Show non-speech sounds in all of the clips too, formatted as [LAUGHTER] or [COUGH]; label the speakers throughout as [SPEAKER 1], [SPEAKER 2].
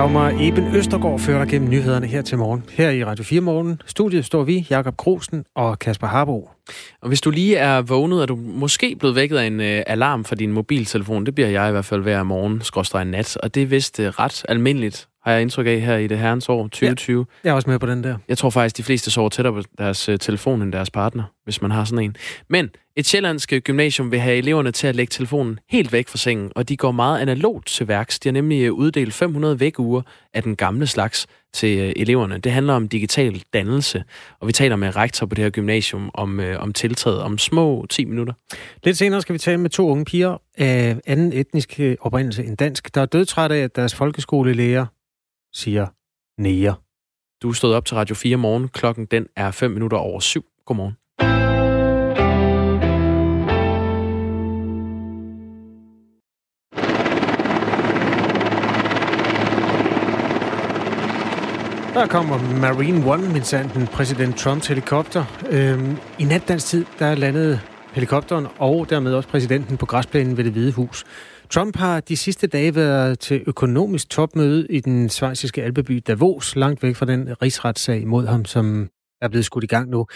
[SPEAKER 1] Dagmar Eben Østergaard fører dig gennem nyhederne her til morgen. Her i Radio 4 Morgen. Studiet står vi, Jakob Grosen og Kasper Harbo.
[SPEAKER 2] Og hvis du lige er vågnet, er du måske blevet vækket af en øh, alarm fra din mobiltelefon, det bliver jeg i hvert fald hver morgen, skråstrej nat, og det er vist øh, ret almindeligt, har jeg indtryk af her i det herrens år 2020. Ja,
[SPEAKER 1] jeg er også med på den der.
[SPEAKER 2] Jeg tror faktisk, de fleste sover tættere på deres øh, telefon end deres partner, hvis man har sådan en. Men et sjællandsk gymnasium vil have eleverne til at lægge telefonen helt væk fra sengen, og de går meget analogt til værks. De har nemlig øh, uddelt 500 vækuger af den gamle slags til øh, eleverne. Det handler om digital dannelse, og vi taler med rektor på det her gymnasium om, øh, om tiltaget om små 10 minutter.
[SPEAKER 1] Lidt senere skal vi tale med to unge piger af anden etnisk oprindelse end dansk, der er dødtrætte af, at deres folkeskolelærer siger nære.
[SPEAKER 2] Du stod op til Radio 4 morgen. Klokken den er 5 minutter over syv. Godmorgen.
[SPEAKER 1] Der kommer Marine One, min sanden, præsident Trumps helikopter. Øhm, I natdansk tid, der landede helikopteren og dermed også præsidenten på græsplænen ved det Hvide Hus. Trump har de sidste dage været til økonomisk topmøde i den svejsiske alpeby Davos, langt væk fra den rigsretssag mod ham, som er blevet skudt i gang nu.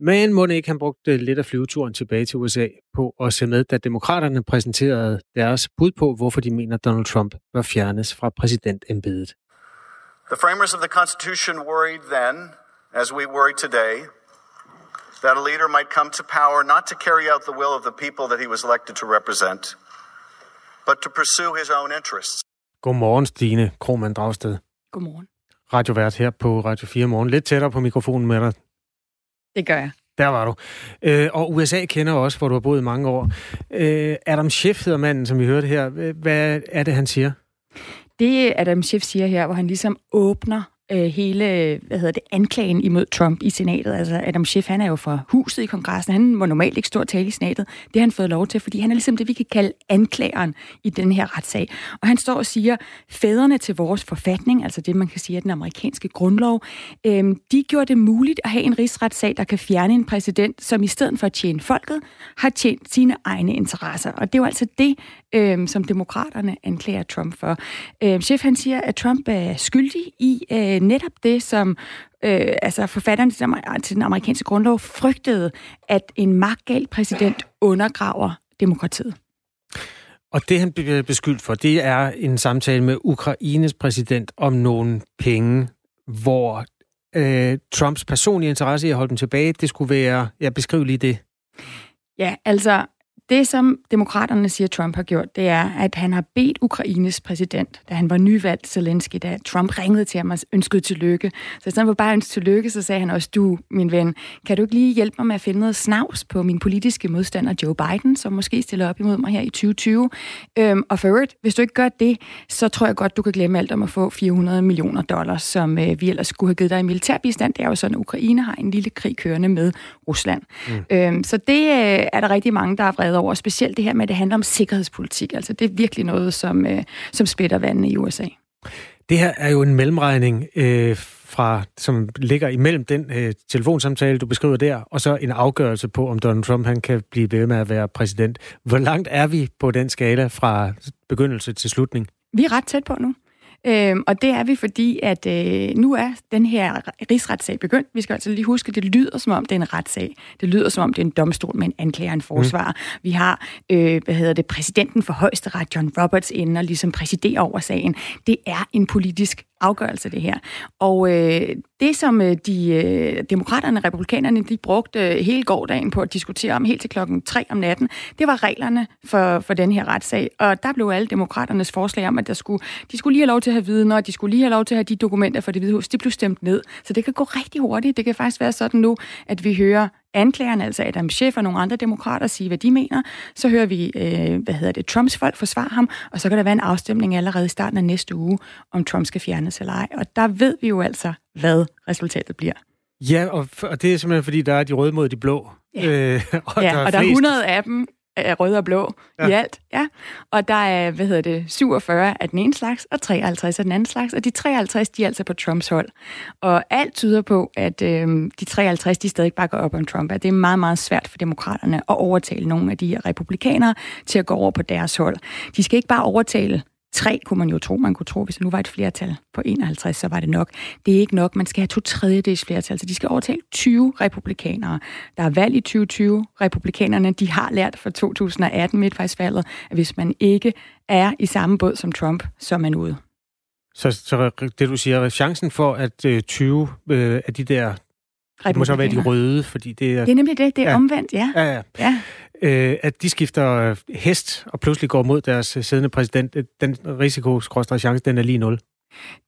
[SPEAKER 1] Men må ikke han brugte lidt af flyveturen tilbage til USA på at se med, da demokraterne præsenterede deres bud på, hvorfor de mener, Donald Trump bør fjernes fra præsidentembedet.
[SPEAKER 3] The framers of the Constitution worried then, as we worry today, that a leader might come to power not to carry out the will of the people that he was elected to represent, but to pursue his own interests.
[SPEAKER 1] Godmorgen, Stine Krohmann Dragsted.
[SPEAKER 4] Godmorgen.
[SPEAKER 1] Radiovært her på Radio 4 Morgen. Lidt tættere på mikrofonen med dig.
[SPEAKER 4] Det gør jeg.
[SPEAKER 1] Der var du. Øh, og USA kender også, hvor du har boet i mange år. Øh, Adam Schiff hedder manden, som vi hørte her. Hvad er det, han siger?
[SPEAKER 4] Det Adam Schiff siger her, hvor han ligesom åbner øh, hele hvad hedder det, anklagen imod Trump i senatet. Altså Adam Schiff, han er jo fra huset i kongressen. Han må normalt ikke stå og tale i senatet. Det har han fået lov til, fordi han er ligesom det, vi kan kalde anklageren i den her retssag. Og han står og siger, fædrene til vores forfatning, altså det, man kan sige er den amerikanske grundlov, øh, de gjorde det muligt at have en rigsretssag, der kan fjerne en præsident, som i stedet for at tjene folket, har tjent sine egne interesser. Og det er jo altså det, øh, som demokraterne anklager Trump for. Øh, Schiff, han siger, at Trump er skyldig i øh, netop det, som øh, altså forfatteren til den amerikanske grundlov frygtede, at en magtgal præsident undergraver demokratiet.
[SPEAKER 1] Og det, han bliver beskyldt for, det er en samtale med Ukraines præsident om nogle penge, hvor øh, Trumps personlige interesse i at holde dem tilbage, det skulle være, ja, beskriv lige det.
[SPEAKER 4] Ja, altså, det, som demokraterne siger, Trump har gjort, det er, at han har bedt Ukraines præsident, da han var nyvalgt Zelensky, da Trump ringede til ham og ønskede tillykke. Så i stedet for bare ønske tillykke, så sagde han også, du, min ven, kan du ikke lige hjælpe mig med at finde noget snavs på min politiske modstander Joe Biden, som måske stiller op imod mig her i 2020? Øhm, og for øvrigt, hvis du ikke gør det, så tror jeg godt, du kan glemme alt om at få 400 millioner dollars, som øh, vi ellers skulle have givet dig i militærbistand. Det er jo sådan, at Ukraine har en lille krig kørende med Rusland. Mm. Øhm, så det øh, er der rigtig mange, der har vredet over, specielt det her med, at det handler om sikkerhedspolitik. Altså det er virkelig noget, som, øh, som splitter vandene i USA.
[SPEAKER 1] Det her er jo en mellemregning, øh, fra, som ligger imellem den øh, telefonsamtale, du beskriver der, og så en afgørelse på, om Donald Trump han kan blive ved med at være præsident. Hvor langt er vi på den skala fra begyndelse til slutning?
[SPEAKER 4] Vi er ret tæt på nu. Øhm, og det er vi, fordi at øh, nu er den her rigsretssag begyndt. Vi skal altså lige huske, at det lyder som om, det er en retssag. Det lyder som om, det er en domstol med en anklager og en forsvar. Mm. Vi har, øh, hvad hedder det, præsidenten for højesteret, John Roberts, inde og ligesom præsiderer over sagen. Det er en politisk afgørelse, det her. Og øh, det, som øh, de øh, demokraterne og republikanerne, de brugte øh, hele gårdagen på at diskutere om helt til klokken 3 om natten, det var reglerne for, for den her retssag. Og der blev alle demokraternes forslag om, at der skulle, de skulle lige have lov til at have vidner, og de skulle lige have lov til at have de dokumenter for det hvide hus, de blev stemt ned. Så det kan gå rigtig hurtigt. Det kan faktisk være sådan nu, at vi hører anklageren, altså Adam Schiff og nogle andre demokrater, sige, hvad de mener. Så hører vi, øh, hvad hedder det, Trumps folk forsvare ham, og så kan der være en afstemning allerede i starten af næste uge, om Trump skal fjernes eller ej. Og der ved vi jo altså, hvad resultatet bliver.
[SPEAKER 1] Ja, og, og det er simpelthen, fordi der er de røde mod de blå.
[SPEAKER 4] Ja, øh, [LAUGHS] og, ja, der er, og der er 100 af dem, er røde og blå ja. i alt. Ja. Og der er, hvad hedder det, 47 af den ene slags, og 53 af den anden slags. Og de 53, de er altså på Trumps hold. Og alt tyder på, at øh, de 53, de stadig bakker op om Trump. At det er meget, meget svært for demokraterne at overtale nogle af de her republikanere til at gå over på deres hold. De skal ikke bare overtale Tre kunne man jo tro, man kunne tro, hvis der nu var et flertal på 51, så var det nok. Det er ikke nok, man skal have to tredjedels flertal, så de skal overtale 20 republikanere. Der er valg i 2020. Republikanerne, de har lært fra 2018 midtvejsvalget, at hvis man ikke er i samme båd som Trump, så er man ude.
[SPEAKER 1] Så, så det du siger, er chancen for, at øh, 20 øh, af de der det må så være de røde, fordi det er...
[SPEAKER 4] Det er nemlig det, det er ja. omvendt, ja.
[SPEAKER 1] Ja, ja. ja. Øh, at de skifter øh, hest og pludselig går mod deres øh, siddende præsident, øh, den risiko, chance, den er lige 0.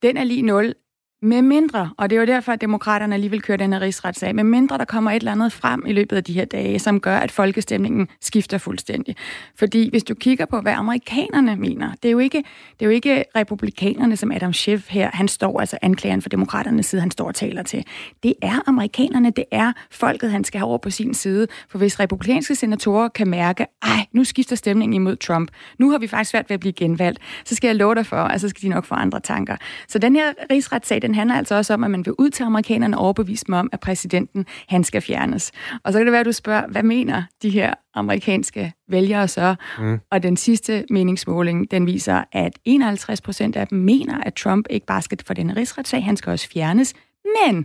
[SPEAKER 4] Den er lige 0. Med mindre, og det er jo derfor, at demokraterne alligevel kører den her rigsretssag, med mindre der kommer et eller andet frem i løbet af de her dage, som gør, at folkestemningen skifter fuldstændig. Fordi hvis du kigger på, hvad amerikanerne mener, det er jo ikke, det er jo ikke republikanerne, som Adam Schiff her, han står, altså anklageren for demokraternes side, han står og taler til. Det er amerikanerne, det er folket, han skal have over på sin side. For hvis republikanske senatorer kan mærke, ej, nu skifter stemningen imod Trump, nu har vi faktisk svært ved at blive genvalgt, så skal jeg love dig for, at så skal de nok få andre tanker. Så den her rigsretssag, den handler altså også om, at man vil ud til amerikanerne og overbevise dem om, at præsidenten, han skal fjernes. Og så kan det være, at du spørger, hvad mener de her amerikanske vælgere så? Mm. Og den sidste meningsmåling, den viser, at 51 procent af dem mener, at Trump ikke bare skal for den rigsretssag, han skal også fjernes. Men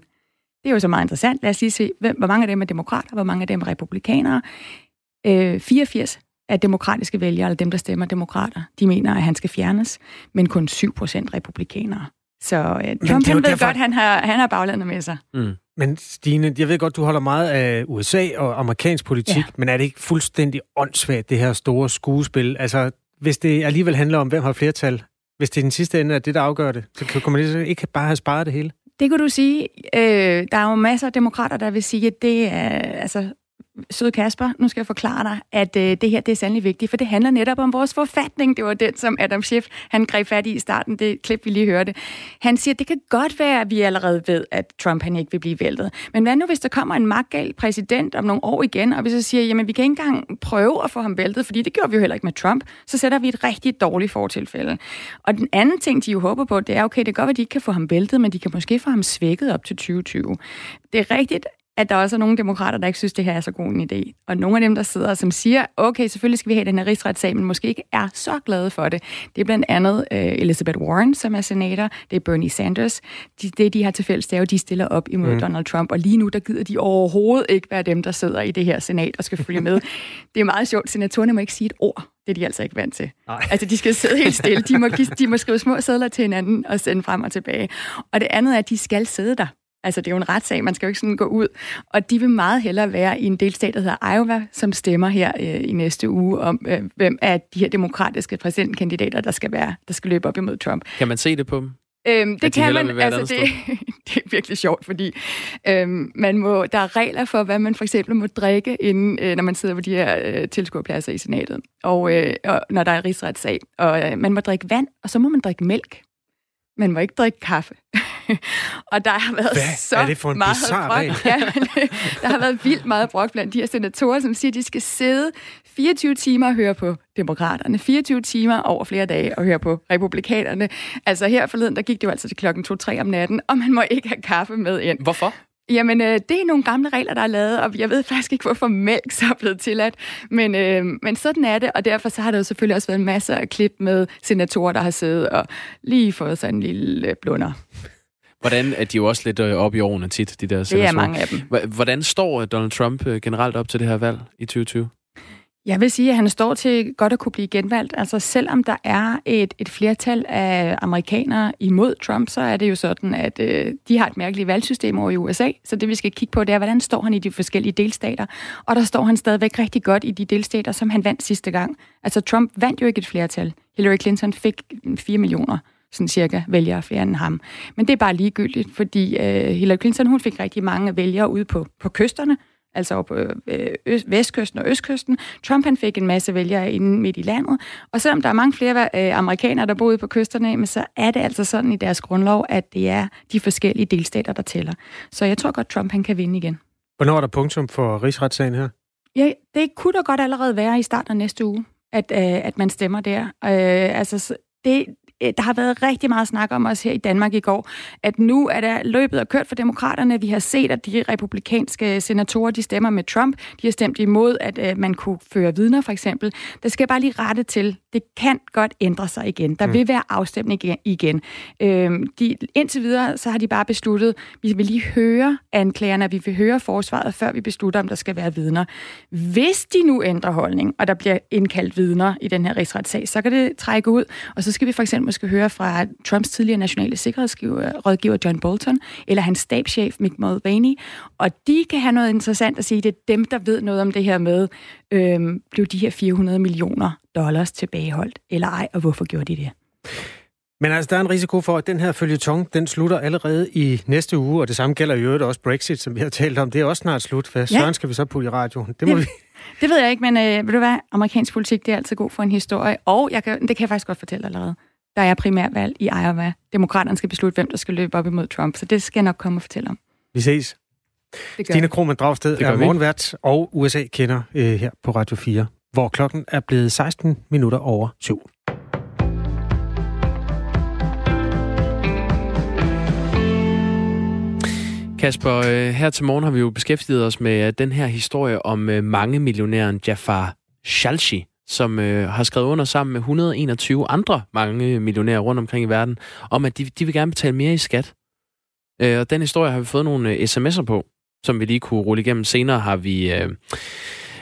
[SPEAKER 4] det er jo så meget interessant. Lad os lige se, hvor mange af dem er demokrater, hvor mange af dem er republikanere. Øh, 84 af demokratiske vælgere, eller dem, der stemmer demokrater, de mener, at han skal fjernes, men kun 7 procent republikanere. Så uh, Trump han ved derfor... godt, at han har, han har baglandet med sig. Mm.
[SPEAKER 1] Men Stine, jeg ved godt, du holder meget af USA og amerikansk politik, ja. men er det ikke fuldstændig åndssvagt, det her store skuespil? Altså, hvis det alligevel handler om, hvem har flertal, hvis det er den sidste ende er det, der afgør det, så kan man ikke bare have sparet det hele?
[SPEAKER 4] Det kunne du sige. Øh, der er jo masser af demokrater, der vil sige, at det er, altså, Søde Kasper, nu skal jeg forklare dig, at øh, det her det er sandelig vigtigt, for det handler netop om vores forfatning. Det var den, som Adam Schiff han greb fat i i starten, det klip, vi lige hørte. Han siger, at det kan godt være, at vi allerede ved, at Trump han ikke vil blive væltet. Men hvad nu, hvis der kommer en magtgal præsident om nogle år igen, og vi så siger, jamen vi kan ikke engang prøve at få ham væltet, fordi det gjorde vi jo heller ikke med Trump, så sætter vi et rigtig dårligt fortilfælde. Og den anden ting, de jo håber på, det er, okay, det kan godt være, at de ikke kan få ham væltet, men de kan måske få ham svækket op til 2020. Det er rigtigt, at der også er nogle demokrater, der ikke synes, det her er så god en idé. Og nogle af dem, der sidder som siger, okay, selvfølgelig skal vi have den her rigsretssag, men måske ikke er så glade for det. Det er blandt andet uh, Elizabeth Warren, som er senator. Det er Bernie Sanders. De, det, de har til fælles, det er jo, de stiller op imod mm. Donald Trump. Og lige nu, der gider de overhovedet ikke være dem, der sidder i det her senat og skal følge med. [LAUGHS] det er meget sjovt. Senatorerne må ikke sige et ord. Det er de altså ikke vant til. Nej. Altså, de skal sidde helt stille. De må, de må skrive små sædler til hinanden og sende frem og tilbage. Og det andet er, at de skal sidde der. Altså, det er jo en retssag, man skal jo ikke sådan gå ud. Og de vil meget hellere være i en delstat, der hedder Iowa, som stemmer her øh, i næste uge om, øh, hvem af de her demokratiske præsidentkandidater, der skal være, der skal løbe op imod Trump.
[SPEAKER 2] Kan man se det på dem?
[SPEAKER 4] Øhm, det kan man, altså det, [LAUGHS] det er virkelig sjovt, fordi øhm, man må, der er regler for, hvad man for eksempel må drikke, inden, øh, når man sidder på de her øh, tilskuerpladser i senatet, og, øh, og når der er rigsretssag. Og øh, man må drikke vand, og så må man drikke mælk. Man må ikke drikke kaffe. [LAUGHS] og der har været
[SPEAKER 1] Hvad
[SPEAKER 4] så
[SPEAKER 1] er det for en
[SPEAKER 4] meget
[SPEAKER 1] brok. [LAUGHS]
[SPEAKER 4] Ja, der har været vildt meget brok blandt de her senatorer, som siger, at de skal sidde 24 timer og høre på demokraterne. 24 timer over flere dage og høre på republikanerne. Altså her forleden, der gik det jo altså til klokken 2-3 om natten, og man må ikke have kaffe med ind.
[SPEAKER 2] Hvorfor?
[SPEAKER 4] Jamen, øh, det er nogle gamle regler, der er lavet, og jeg ved faktisk ikke, hvorfor mælk så er blevet tilladt. Men, øh, men sådan er det, og derfor så har der jo selvfølgelig også været masser af klip med senatorer, der har siddet og lige fået sådan en lille øh, blunder.
[SPEAKER 2] Hvordan er de jo også lidt øh, op i årene tit, de der senatorer?
[SPEAKER 4] Det er mange af dem.
[SPEAKER 2] Hvordan står Donald Trump øh, generelt op til det her valg i 2020?
[SPEAKER 4] Jeg vil sige, at han står til godt at kunne blive genvalgt. Altså selvom der er et, et flertal af amerikanere imod Trump, så er det jo sådan, at øh, de har et mærkeligt valgsystem over i USA. Så det vi skal kigge på, det er, hvordan står han i de forskellige delstater. Og der står han stadigvæk rigtig godt i de delstater, som han vandt sidste gang. Altså Trump vandt jo ikke et flertal. Hillary Clinton fik 4 millioner sådan cirka vælgere flere end ham. Men det er bare ligegyldigt, fordi øh, Hillary Clinton hun fik rigtig mange vælgere ude på, på kysterne, altså på øh, vestkysten og østkysten. Trump han fik en masse vælgere inde midt i landet, og selvom der er mange flere øh, amerikanere, der bor ude på kysterne, men så er det altså sådan i deres grundlov, at det er de forskellige delstater, der tæller. Så jeg tror godt, Trump han kan vinde igen.
[SPEAKER 1] Hvornår er der punktum for rigsretssagen her?
[SPEAKER 4] Ja, det kunne da godt allerede være i starten af næste uge, at, øh, at man stemmer der. Øh, altså, det, der har været rigtig meget snak om os her i Danmark i går, at nu er der løbet og kørt for demokraterne. Vi har set, at de republikanske senatorer, de stemmer med Trump. De har stemt imod, at øh, man kunne føre vidner, for eksempel. Der skal bare lige rette til. Det kan godt ændre sig igen. Der mm. vil være afstemning igen. Øhm, de, indtil videre, så har de bare besluttet, vi vil lige høre anklagerne, vi vil høre forsvaret, før vi beslutter, om der skal være vidner. Hvis de nu ændrer holdning, og der bliver indkaldt vidner i den her rigsretssag, så kan det trække ud. Og så skal vi for eksempel måske høre fra Trumps tidligere nationale sikkerhedsrådgiver John Bolton, eller hans stabschef Mick Mulvaney, og de kan have noget interessant at sige. Det er dem, der ved noget om det her med, øhm, blev de her 400 millioner dollars tilbageholdt, eller ej, og hvorfor gjorde de det?
[SPEAKER 1] Men altså, der er en risiko for, at den her følgetong, den slutter allerede i næste uge, og det samme gælder jo også Brexit, som vi har talt om. Det er også snart slut. Hvad ja. søren skal vi så putte i radioen?
[SPEAKER 4] Det, må det, vi... det ved jeg ikke, men øh, ved du hvad? Amerikansk politik, det er altid god for en historie. Og jeg kan, det kan jeg faktisk godt fortælle allerede. Der er primærvalg i Iowa. Demokraterne skal beslutte, hvem der skal løbe op imod Trump. Så det skal jeg nok komme og fortælle om.
[SPEAKER 1] Vi ses. Stine Krohmann Dragsted er morgenvært og USA-kender øh, her på Radio 4, hvor klokken er blevet 16 minutter over syv.
[SPEAKER 2] Kasper, øh, her til morgen har vi jo beskæftiget os med den her historie om øh, mange millionæren Jafar Shalshi, som øh, har skrevet under sammen med 121 andre mange millionærer rundt omkring i verden, om at de, de vil gerne betale mere i skat. Øh, og den historie har vi fået nogle øh, sms'er på, som vi lige kunne rulle igennem. Senere har vi øh,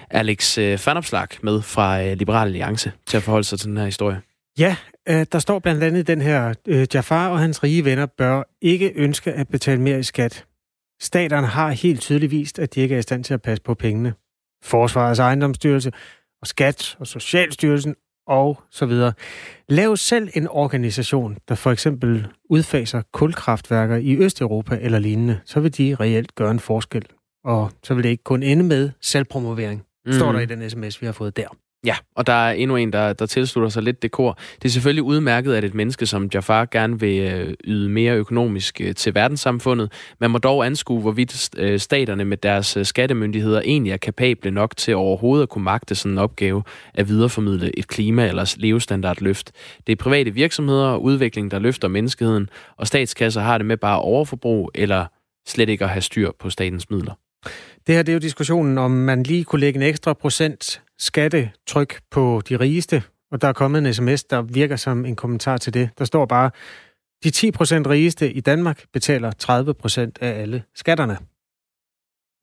[SPEAKER 2] Alex øh, Fanopslag med fra øh, Liberal Alliance til at forholde sig til den her historie.
[SPEAKER 1] Ja, øh, der står blandt andet den her, øh, Jafar og hans rige venner bør ikke ønske at betale mere i skat. Staterne har helt tydeligt vist, at de ikke er i stand til at passe på pengene. Forsvarets ejendomsstyrelse og Skat og Socialstyrelsen og så videre. Lav selv en organisation, der for eksempel udfaser kulkraftværker i Østeuropa eller lignende, så vil de reelt gøre en forskel. Og så vil det ikke kun ende med selvpromovering, mm. står der i den sms, vi har fået der.
[SPEAKER 2] Ja, og der er endnu en, der, der tilslutter sig lidt det kor. Det er selvfølgelig udmærket, at et menneske som Jafar gerne vil øh, yde mere økonomisk øh, til verdenssamfundet. Man må dog anskue, hvorvidt øh, staterne med deres skattemyndigheder egentlig er kapable nok til overhovedet at kunne magte sådan en opgave at videreformidle et klima- eller levestandardløft. Det er private virksomheder og udvikling, der løfter menneskeheden, og statskasser har det med bare overforbrug eller slet ikke at have styr på statens midler.
[SPEAKER 1] Det her det er jo diskussionen, om man lige kunne lægge en ekstra procent skattetryk på de rigeste, og der er kommet en sms, der virker som en kommentar til det. Der står bare, de 10 procent rigeste i Danmark betaler 30 procent af alle skatterne.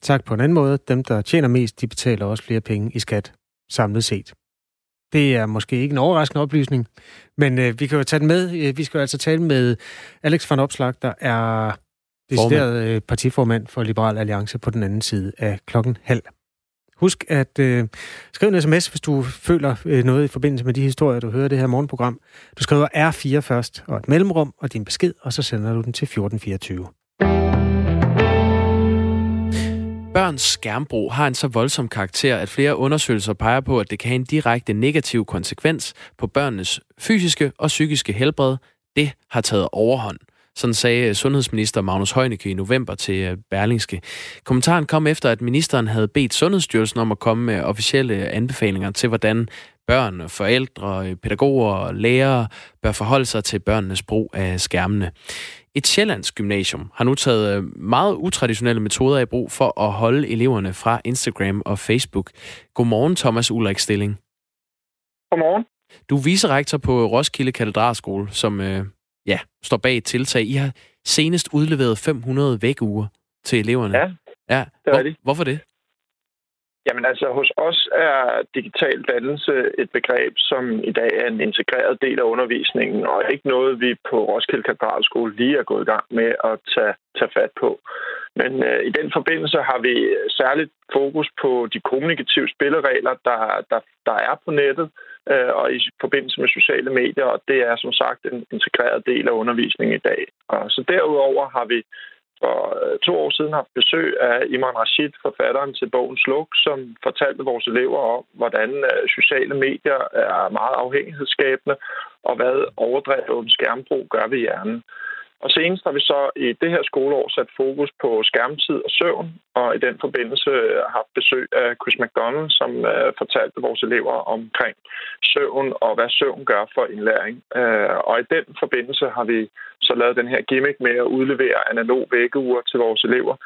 [SPEAKER 1] Sagt på en anden måde, dem, der tjener mest, de betaler også flere penge i skat samlet set. Det er måske ikke en overraskende oplysning, men øh, vi kan jo tage den med. Øh, vi skal jo altså tale med Alex van Opslag, der er decideret øh, partiformand for Liberal Alliance på den anden side af klokken halv. Husk at øh, skrive en sms, hvis du føler øh, noget i forbindelse med de historier, du hører det her morgenprogram. Du skriver R4 først, og et mellemrum, og din besked, og så sender du den til 1424.
[SPEAKER 2] Børns skærmbrug har en så voldsom karakter, at flere undersøgelser peger på, at det kan have en direkte negativ konsekvens på børnenes fysiske og psykiske helbred. Det har taget overhånd. Sådan sagde sundhedsminister Magnus Heunicke i november til øh, Berlingske. Kommentaren kom efter, at ministeren havde bedt Sundhedsstyrelsen om at komme med officielle anbefalinger til, hvordan børn, forældre, pædagoger og lærere bør forholde sig til børnenes brug af skærmene. Et sjællands gymnasium har nu taget øh, meget utraditionelle metoder i brug for at holde eleverne fra Instagram og Facebook. Godmorgen, Thomas Ulrik Stilling.
[SPEAKER 5] Godmorgen.
[SPEAKER 2] Du er vicerektor på Roskilde Katedralskole, som øh, ja, står bag et tiltag. I har senest udleveret 500 vækuger til eleverne.
[SPEAKER 5] Ja,
[SPEAKER 2] ja.
[SPEAKER 5] det er det.
[SPEAKER 2] Hvorfor det?
[SPEAKER 5] Jamen altså, hos os er digital dannelse et begreb, som i dag er en integreret del af undervisningen, og ikke noget, vi på Roskilde Katedralskole lige er gået i gang med at tage, tage fat på. Men øh, i den forbindelse har vi særligt fokus på de kommunikative spilleregler, der, der, der er på nettet, øh, Øh, og i forbindelse med sociale medier, og det er som sagt en integreret del af undervisningen i dag. Og så derudover har vi for øh, to år siden haft besøg af Iman Rashid, forfatteren til bogen Sluk, som fortalte vores elever om, hvordan øh, sociale medier er meget afhængighedsskabende, og hvad overdrevet skærmbrug gør ved hjernen. Og senest har vi så i det her skoleår sat fokus på skærmtid og søvn, og i den forbindelse haft besøg af Chris McDonald, som uh, fortalte vores elever omkring søvn og hvad søvn gør for indlæring. Uh, og i den forbindelse har vi så lavet den her gimmick med at udlevere analog vækkeur til vores elever,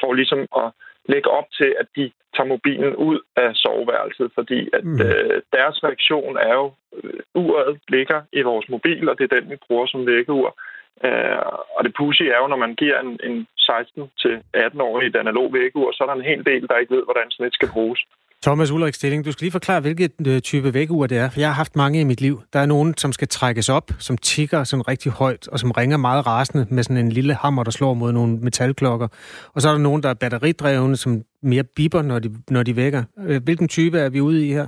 [SPEAKER 5] for ligesom at lægge op til, at de tager mobilen ud af soveværelset, fordi at mm. øh, deres reaktion er jo, øh, uret ligger i vores mobil, og det er den, vi bruger som vækkeur. Øh, og det pussy er jo, når man giver en, en 16-18-årig et analog vækkeur, så er der en hel del, der ikke ved, hvordan sådan et skal bruges.
[SPEAKER 1] Thomas Ulrik Stilling, du skal lige forklare, hvilket øh, type vækkeur det er. For jeg har haft mange i mit liv. Der er nogen, som skal trækkes op, som tigger sådan rigtig højt, og som ringer meget rasende med sådan en lille hammer, der slår mod nogle metalklokker. Og så er der nogen, der er batteridrevne, som mere biber, når de, når de vækker. Øh, hvilken type er vi ude i her?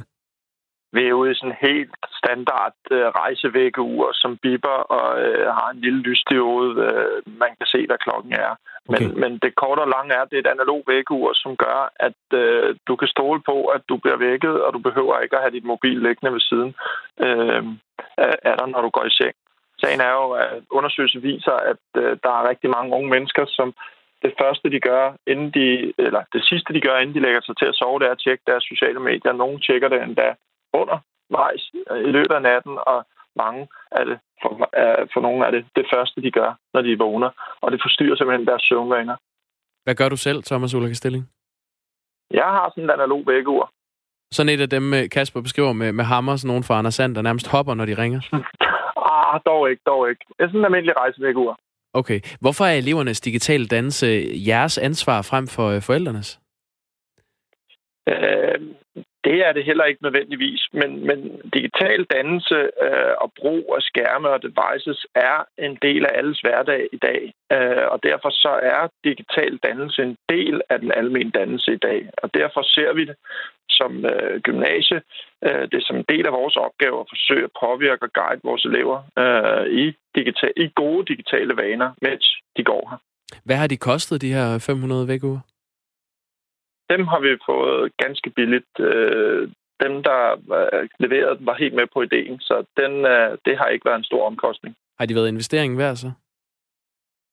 [SPEAKER 5] Ude i sådan helt standard øh, rejsevækkeur, som biber og øh, har en lille lysdiode. Øh, man kan se, hvad klokken er. Men, okay. men det korte og lange er, at det er et analog vækkeur, som gør, at øh, du kan stole på, at du bliver vækket, og du behøver ikke at have dit mobil liggende ved siden øh, af dig, når du går i seng. Sagen er jo, at undersøgelsen viser, at øh, der er rigtig mange unge mennesker, som det første, de gør, inden de, eller det sidste, de gør, inden de lægger sig til at sove, det er at tjekke deres sociale medier. Nogle tjekker det endda under vejs i løbet af natten, og mange af det, for, for nogle af det, det første, de gør, når de vågner. Og det forstyrrer simpelthen deres søvnvaner.
[SPEAKER 2] Hvad gør du selv, Thomas Ulrik Stilling?
[SPEAKER 5] Jeg har sådan en analog vækkeur.
[SPEAKER 2] Sådan et af dem, øh, Kasper beskriver med, med hammer, sådan nogen fra Anders Sand, der nærmest hopper, når de ringer? [LAUGHS]
[SPEAKER 5] ah, dog ikke, dog ikke. Det er sådan en almindelig rejsevækkeur.
[SPEAKER 2] Okay. Hvorfor er elevernes digitale dannelse jeres ansvar frem for øh, forældrenes?
[SPEAKER 5] Øh, det er det heller ikke nødvendigvis, men, men digital dannelse øh, og brug af skærme og devices er en del af alles hverdag i dag. Øh, og derfor så er digital dannelse en del af den almindelige dannelse i dag. Og derfor ser vi det som øh, gymnasie. Øh, det er som en del af vores opgave at forsøge at påvirke og guide vores elever øh, i, digital, i gode digitale vaner, mens de går her.
[SPEAKER 2] Hvad har de kostet, de her 500 vækkeuger?
[SPEAKER 5] Dem har vi fået ganske billigt. Øh, dem, der øh, leverede var helt med på ideen, så den, øh, det har ikke været en stor omkostning.
[SPEAKER 2] Har de været investeringen værd så?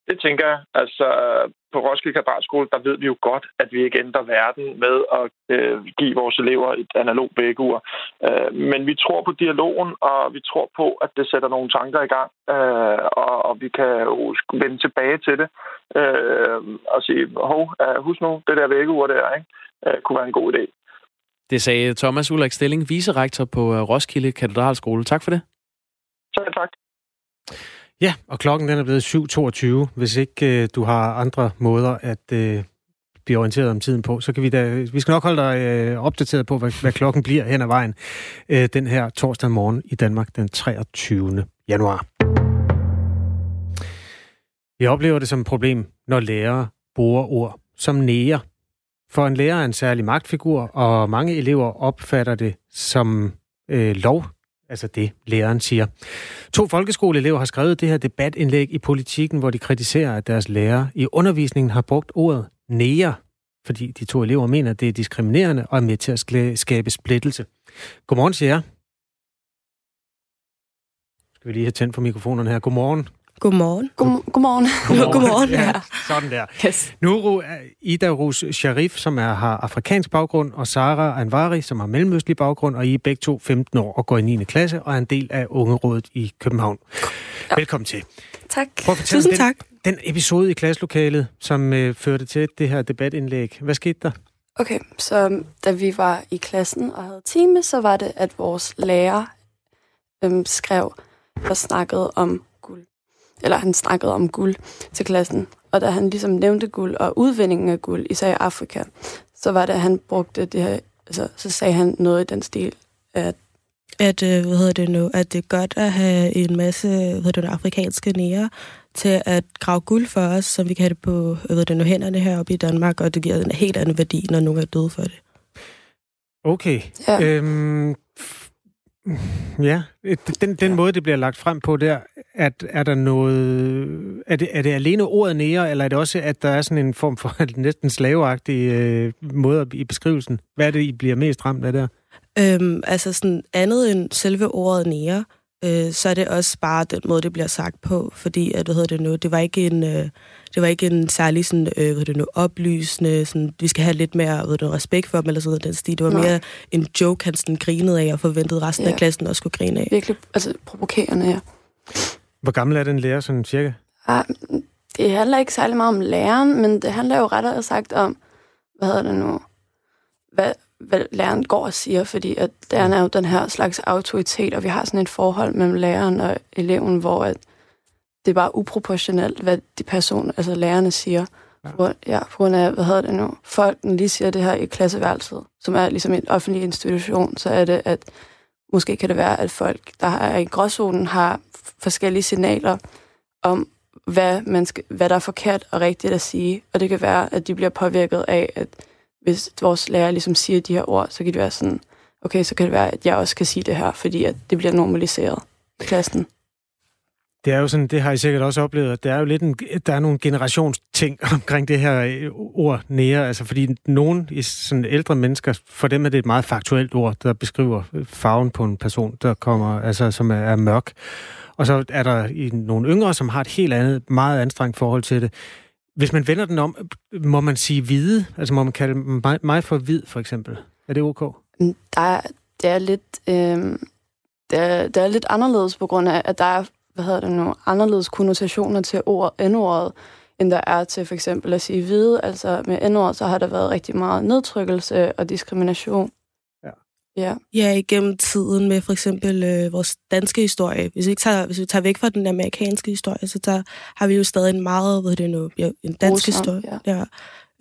[SPEAKER 5] Det tænker jeg. Altså, på Roskilde Katedralskole, der ved vi jo godt, at vi ikke ændrer verden med at øh, give vores elever et analog vækkeur. Øh, men vi tror på dialogen, og vi tror på, at det sætter nogle tanker i gang, øh, og, og vi kan jo vende tilbage til det øh, og sige, hov, uh, husk nu, det der vækkeur der, ikke? Uh, kunne være en god idé.
[SPEAKER 2] Det sagde Thomas Ulrik Stilling, vicerektor på øh, Roskilde Katedralskole. Tak for det.
[SPEAKER 5] Så tak.
[SPEAKER 1] Ja, og klokken den er blevet 7.22. Hvis ikke øh, du har andre måder at øh, blive orienteret om tiden på, så kan vi da... Vi skal nok holde dig øh, opdateret på, hvad, hvad klokken bliver hen ad vejen øh, den her torsdag morgen i Danmark den 23. januar. Vi oplever det som et problem, når lærere bruger ord som nære. For en lærer er en særlig magtfigur, og mange elever opfatter det som øh, lov Altså det, læreren siger. To folkeskoleelever har skrevet det her debatindlæg i politikken, hvor de kritiserer, at deres lærer i undervisningen har brugt ordet nære, fordi de to elever mener, at det er diskriminerende og er med til at skabe splittelse. Godmorgen, til jeg. Skal vi lige have tændt for mikrofonerne her. Godmorgen.
[SPEAKER 6] Godmorgen.
[SPEAKER 1] God,
[SPEAKER 6] godmorgen.
[SPEAKER 1] Godmorgen. [LAUGHS] godmorgen. Ja, sådan der.
[SPEAKER 6] Yes.
[SPEAKER 1] Nuru Ida Rus Sharif, som er, har afrikansk baggrund, og Sara Anvari, som har mellemøstlig baggrund, og I er begge to 15 år og går i 9. klasse og er en del af Ungerådet i København. Ja. Velkommen til.
[SPEAKER 6] Tak. Prøv at Tusind
[SPEAKER 1] den,
[SPEAKER 6] tak.
[SPEAKER 1] Den episode i klasselokalet, som øh, førte til det her debatindlæg. Hvad skete der?
[SPEAKER 6] Okay, så da vi var i klassen og havde time, så var det, at vores lærer øhm, skrev og snakkede om eller han snakkede om guld til klassen. Og da han ligesom nævnte guld og udvindingen af guld, især i Afrika, så var det, at han brugte det her, altså, så sagde han noget i den stil, at
[SPEAKER 7] at, øh, hvad hedder det nu, at det er godt at have en masse hvad hedder det, afrikanske nære til at grave guld for os, så vi kan have det på hvad hedder det nu, hænderne heroppe i Danmark, og det giver en helt anden værdi, når nogen er døde for det.
[SPEAKER 1] Okay. Ja. Øhm, Ja, den, den måde, det bliver lagt frem på der, at er der noget... Er det, er det alene ordet nære, eller er det også, at der er sådan en form for [LAUGHS] næsten slaveagtig øh, måde i beskrivelsen? Hvad er det, I bliver mest ramt af der?
[SPEAKER 7] Øhm, altså sådan andet end selve ordet nære, øh, så er det også bare den måde, det bliver sagt på, fordi at, hvad hedder det nu, det var ikke en, øh, det var ikke en særlig sådan, øh, hvad hedder det nu, oplysende, sådan, vi skal have lidt mere hvad det, respekt for dem, eller sådan noget, den stil. Det var Nej. mere en joke, han sådan grinede af, og forventede resten ja. af klassen også skulle grine af.
[SPEAKER 6] Virkelig, altså provokerende, ja.
[SPEAKER 1] Hvor gammel er den lærer, sådan cirka?
[SPEAKER 6] Ah, det handler ikke særlig meget om læreren, men det handler jo rettere sagt om, hvad hedder det nu, hvad, hvad læreren går og siger, fordi at læreren er jo den her slags autoritet, og vi har sådan et forhold mellem læreren og eleven, hvor at det er bare uproportionelt, hvad de person, altså lærerne siger. Ja. På, ja, på grund af, hvad hedder det nu, folk lige siger det her i klasseværelset, som er ligesom en offentlig institution, så er det, at måske kan det være, at folk, der er i gråzonen, har forskellige signaler om, hvad, man skal, hvad der er forkert og rigtigt at sige. Og det kan være, at de bliver påvirket af, at hvis vores lærer ligesom siger de her ord, så kan det være sådan, okay, så kan det være, at jeg også kan sige det her, fordi at det bliver normaliseret i klassen.
[SPEAKER 1] Det er jo sådan, det har I sikkert også oplevet, at der er jo lidt en, der er nogle generationsting [LAUGHS] omkring det her øh, ord nære, altså fordi nogen i sådan ældre mennesker, for dem er det et meget faktuelt ord, der beskriver øh, farven på en person, der kommer, altså som er, er mørk. Og så er der i nogle yngre, som har et helt andet, meget anstrengt forhold til det. Hvis man vender den om, må man sige hvide? Altså må man kalde mig, mig for hvid, for eksempel? Er det ok?
[SPEAKER 6] Der det er lidt... Øh, det, er, det er lidt anderledes på grund af, at der er hvad hedder det nu, anderledes konnotationer til ord, n-ordet, end der er til for eksempel at sige hvide. Altså med n så har der været rigtig meget nedtrykkelse og diskrimination.
[SPEAKER 7] Ja. Ja, igennem tiden med for eksempel øh, vores danske historie. Hvis vi, ikke tager, hvis vi tager væk fra den amerikanske historie, så der har vi jo stadig en meget, hvad det nu, ja, en dansk Rosom, historie. Ja. Ja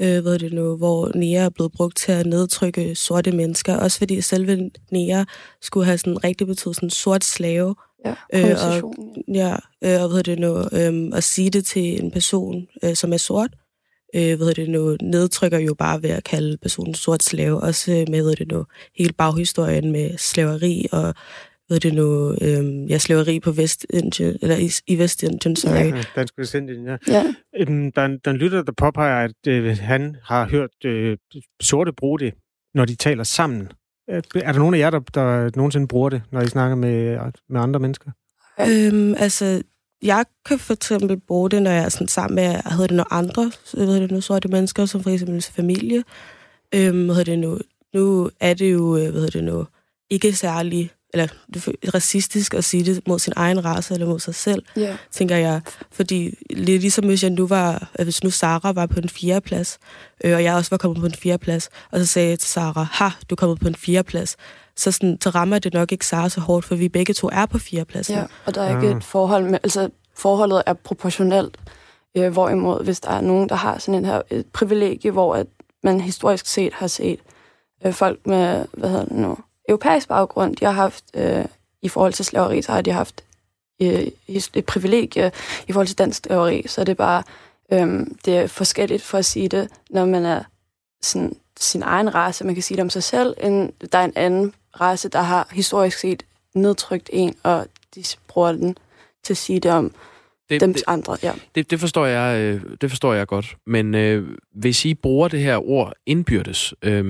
[SPEAKER 7] øh, hvad det nu, hvor nære er blevet brugt til at nedtrykke sorte mennesker. Også fordi selve nære skulle have sådan rigtig betydet sådan sort slave.
[SPEAKER 6] Ja, øh, og,
[SPEAKER 7] ja, øh, og hvad det nu, øh, at sige det til en person, øh, som er sort, øh, hvad det nu, nedtrykker jo bare ved at kalde personen sort slave, også med hvad det nu, hele baghistorien med slaveri og hvad det nu, øh, ja, slaveri på Vestindien, eller i, i Vestindien, sorry. Ja,
[SPEAKER 1] Dansk Vestindien, ja. ja. Øhm, der, er, der er en lytter, der påpeger, at øh, han har hørt øh, sorte bruge det, når de taler sammen. Øh, er der nogen af jer, der, der nogensinde bruger det, når I snakker med, med andre mennesker?
[SPEAKER 7] Øhm, altså, jeg kan for eksempel bruge det, når jeg er sådan sammen med, jeg hedder det nogle andre, ved det nu, sorte mennesker, som for eksempel familie. Øhm, hvad hedder det nu? Nu er det jo, øh, hvad hedder det nu, ikke særlig eller racistisk at sige det mod sin egen race eller mod sig selv, yeah. tænker jeg. Fordi ligesom hvis jeg nu var, hvis nu Sara var på en fjerde plads, øh, og jeg også var kommet på en fjerde plads, og så sagde jeg til Sara, ha, du er kommet på en fjerde plads, så, sådan, så rammer det nok ikke Sara så hårdt, for vi begge to er på fire pladser.
[SPEAKER 6] Ja, og der er ikke et forhold med, altså forholdet er proportionelt, øh, hvorimod hvis der er nogen, der har sådan en her et privilegie, hvor at man historisk set har set øh, folk med, hvad hedder det nu, europæisk baggrund, de har haft, øh, i forhold til slaveri, så har de haft øh, et privilegie i forhold til dansk slaveri, så det er bare, øh, det er forskelligt for at sige det, når man er sådan, sin egen race, man kan sige det om sig selv, end der er en anden race, der har historisk set nedtrykt en, og de bruger den til at sige det om det, dem det, andre. Ja.
[SPEAKER 2] Det, det, forstår jeg, øh, det forstår jeg godt. Men øh, hvis I bruger det her ord indbyrdes, øh,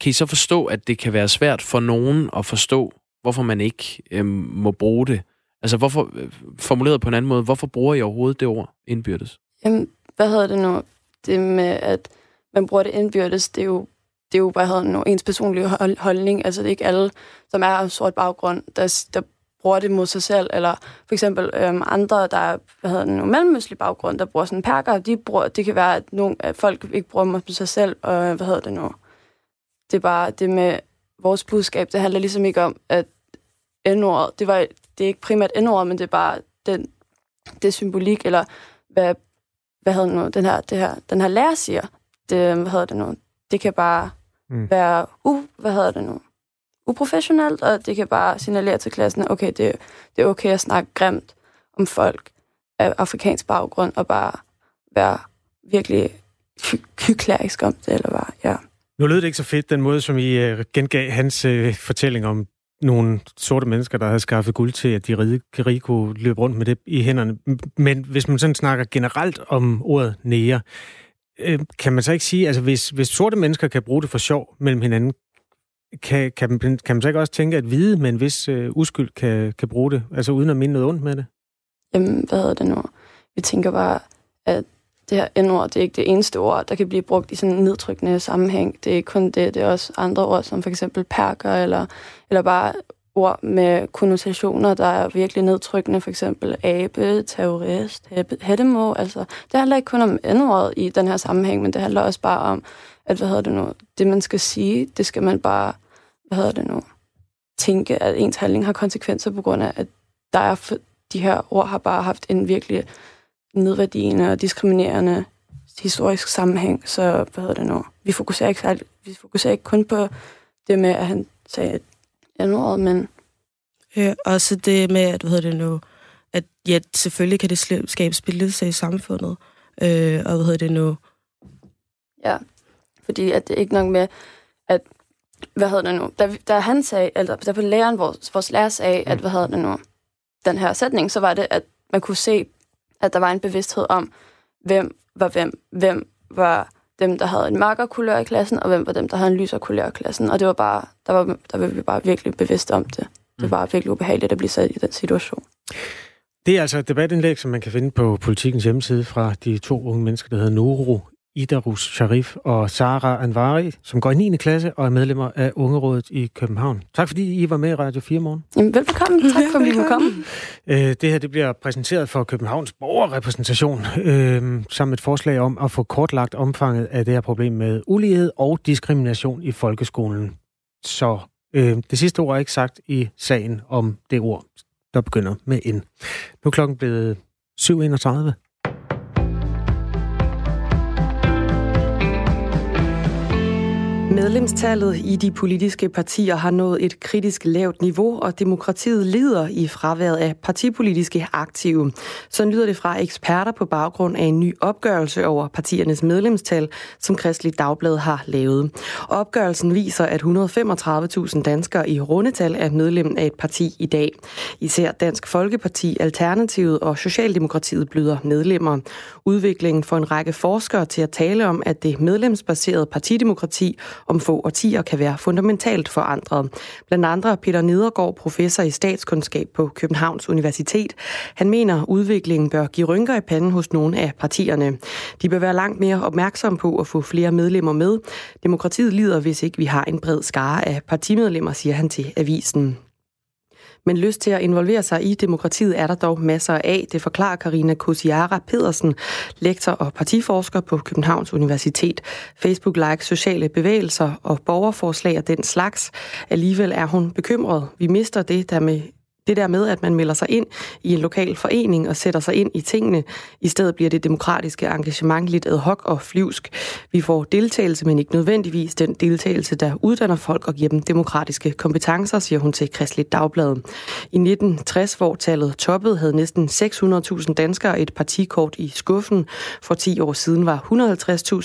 [SPEAKER 2] kan I så forstå, at det kan være svært for nogen at forstå, hvorfor man ikke øh, må bruge det? Altså, hvorfor, øh, formuleret på en anden måde, hvorfor bruger I overhovedet det ord indbyrdes?
[SPEAKER 6] Jamen, hvad hedder det nu? Det med, at man bruger det indbyrdes, det er jo det er jo, hvad hedder det nu, ens personlige holdning. Altså, det er ikke alle, som er af sort baggrund, der, der bruger det mod sig selv, eller for eksempel øhm, andre, der er, hvad hedder det mellemøstlig baggrund, der bruger sådan perker, de bruger, det kan være, at, nogle, at folk ikke bruger mod sig selv, og hvad hedder det nu? Det er bare det med vores budskab, det handler ligesom ikke om, at n-ordet, det, var, det er ikke primært n men det er bare den, det symbolik, eller hvad, hvad hedder det nu, den her, det her, den her lærer siger, det, hvad hedder det nu, det kan bare mm. være, uh, hvad hedder det nu, uprofessionelt, og det kan bare signalere til klassen, okay, det, det er okay at snakke grimt om folk af afrikansk baggrund, og bare være virkelig hyklerisk om det, eller bare, ja.
[SPEAKER 1] Nu lød det ikke så fedt, den måde, som I øh, gengav hans øh, fortælling om nogle sorte mennesker, der havde skaffet guld til, at de rige, rige kunne løbe rundt med det i hænderne. Men hvis man sådan snakker generelt om ordet nære, øh, kan man så ikke sige, altså hvis, hvis sorte mennesker kan bruge det for sjov mellem hinanden, kan, kan, man, kan man så ikke også tænke, at vide med en vis øh, uskyld kan, kan bruge det, altså uden at minde noget ondt med det?
[SPEAKER 6] Jamen, hvad hedder det nu? Vi tænker bare, at det her N-ord, det er ikke det eneste ord, der kan blive brugt i sådan en nedtrykkende sammenhæng. Det er ikke kun det, det er også andre ord, som for eksempel perker, eller, eller bare ord med konnotationer, der er virkelig nedtrykkende, for eksempel abe, terrorist, hættemå. Altså, det handler ikke kun om N-ordet i den her sammenhæng, men det handler også bare om, at hvad hedder det nu, det man skal sige, det skal man bare, hvad hedder det nu, tænke, at ens handling har konsekvenser på grund af, at der er, de her ord har bare haft en virkelig nedværdigende og diskriminerende historisk sammenhæng, så hvad hedder det nu? Vi fokuserer ikke, særlig, vi fokuserer ikke kun på det med, at han sagde andet men...
[SPEAKER 7] Ja, også det med, at, hvad hedder det nu, at ja, selvfølgelig kan det skabe splittelse i samfundet, øh, og hvad hedder det nu?
[SPEAKER 6] Ja, fordi at det ikke nok med, at, hvad hedder det nu, da, da han sagde, eller da på læreren, vores, vores lærer sagde, at, hvad hedder det nu, den her sætning, så var det, at man kunne se, at der var en bevidsthed om, hvem var hvem, hvem var dem, der havde en mørkere kulør i klassen, og hvem var dem, der havde en lysere kulør i klassen. Og det var bare, der var, der var vi bare virkelig bevidste om det. Det mm. var virkelig ubehageligt at blive sat i den situation.
[SPEAKER 1] Det er altså et debatindlæg, som man kan finde på politikens hjemmeside fra de to unge mennesker, der hedder Nuru Idarus Sharif og Sara Anvari, som går i 9. klasse og er medlemmer af Ungerådet i København. Tak fordi I var med i Radio 4 morgen.
[SPEAKER 6] Jamen, velbekomme. Tak for, at vi kunne komme.
[SPEAKER 1] Øh, det her det bliver præsenteret for Københavns borgerrepræsentation, øh, som et forslag om at få kortlagt omfanget af det her problem med ulighed og diskrimination i folkeskolen. Så øh, det sidste ord er ikke sagt i sagen om det ord, der begynder med N. Nu er klokken blevet 7.31.
[SPEAKER 8] Medlemstallet i de politiske partier har nået et kritisk lavt niveau, og demokratiet lider i fraværet af partipolitiske aktive. Så lyder det fra eksperter på baggrund af en ny opgørelse over partiernes medlemstal, som Kristelig Dagblad har lavet. Opgørelsen viser, at 135.000 danskere i rundetal er medlem af et parti i dag. Især Dansk Folkeparti, Alternativet og Socialdemokratiet bløder medlemmer. Udviklingen får en række forskere til at tale om, at det medlemsbaserede partidemokrati om få årtier kan være fundamentalt forandret. Blandt andre Peter Nedergaard, professor i statskundskab på Københavns Universitet. Han mener, udviklingen bør give rynker i panden hos nogle af partierne. De bør være langt mere opmærksomme på at få flere medlemmer med. Demokratiet lider, hvis ikke vi har en bred skare af partimedlemmer, siger han til avisen. Men lyst til at involvere sig i demokratiet er der dog masser af. Det forklarer Karina Kosiara Pedersen, lektor og partiforsker på Københavns Universitet. Facebook-like sociale bevægelser og borgerforslag og den slags. Alligevel er hun bekymret. Vi mister det, der med det der med, at man melder sig ind i en lokal forening og sætter sig ind i tingene, i stedet bliver det demokratiske engagement lidt ad hoc og flyvsk. Vi får deltagelse, men ikke nødvendigvis den deltagelse, der uddanner folk og giver dem demokratiske kompetencer, siger hun til Kristeligt Dagblad. I 1960, hvor tallet toppede, havde næsten 600.000 danskere et partikort i skuffen. For 10 år siden var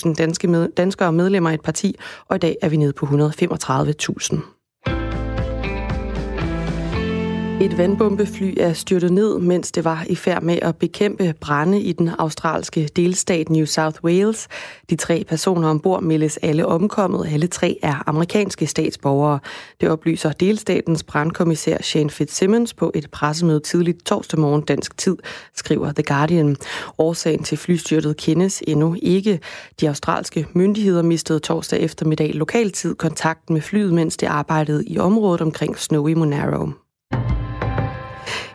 [SPEAKER 8] 150.000 danske med, danskere medlemmer af et parti, og i dag er vi nede på 135.000. Et vandbombefly er styrtet ned, mens det var i færd med at bekæmpe brænde i den australske delstat New South Wales. De tre personer ombord meldes alle omkommet. Alle tre er amerikanske statsborgere. Det oplyser delstatens brandkommissær Shane Fitzsimmons på et pressemøde tidligt torsdag morgen dansk tid, skriver The Guardian. Årsagen til flystyrtet kendes endnu ikke. De australske myndigheder mistede torsdag eftermiddag lokaltid kontakten med flyet, mens det arbejdede i området omkring Snowy Monaro.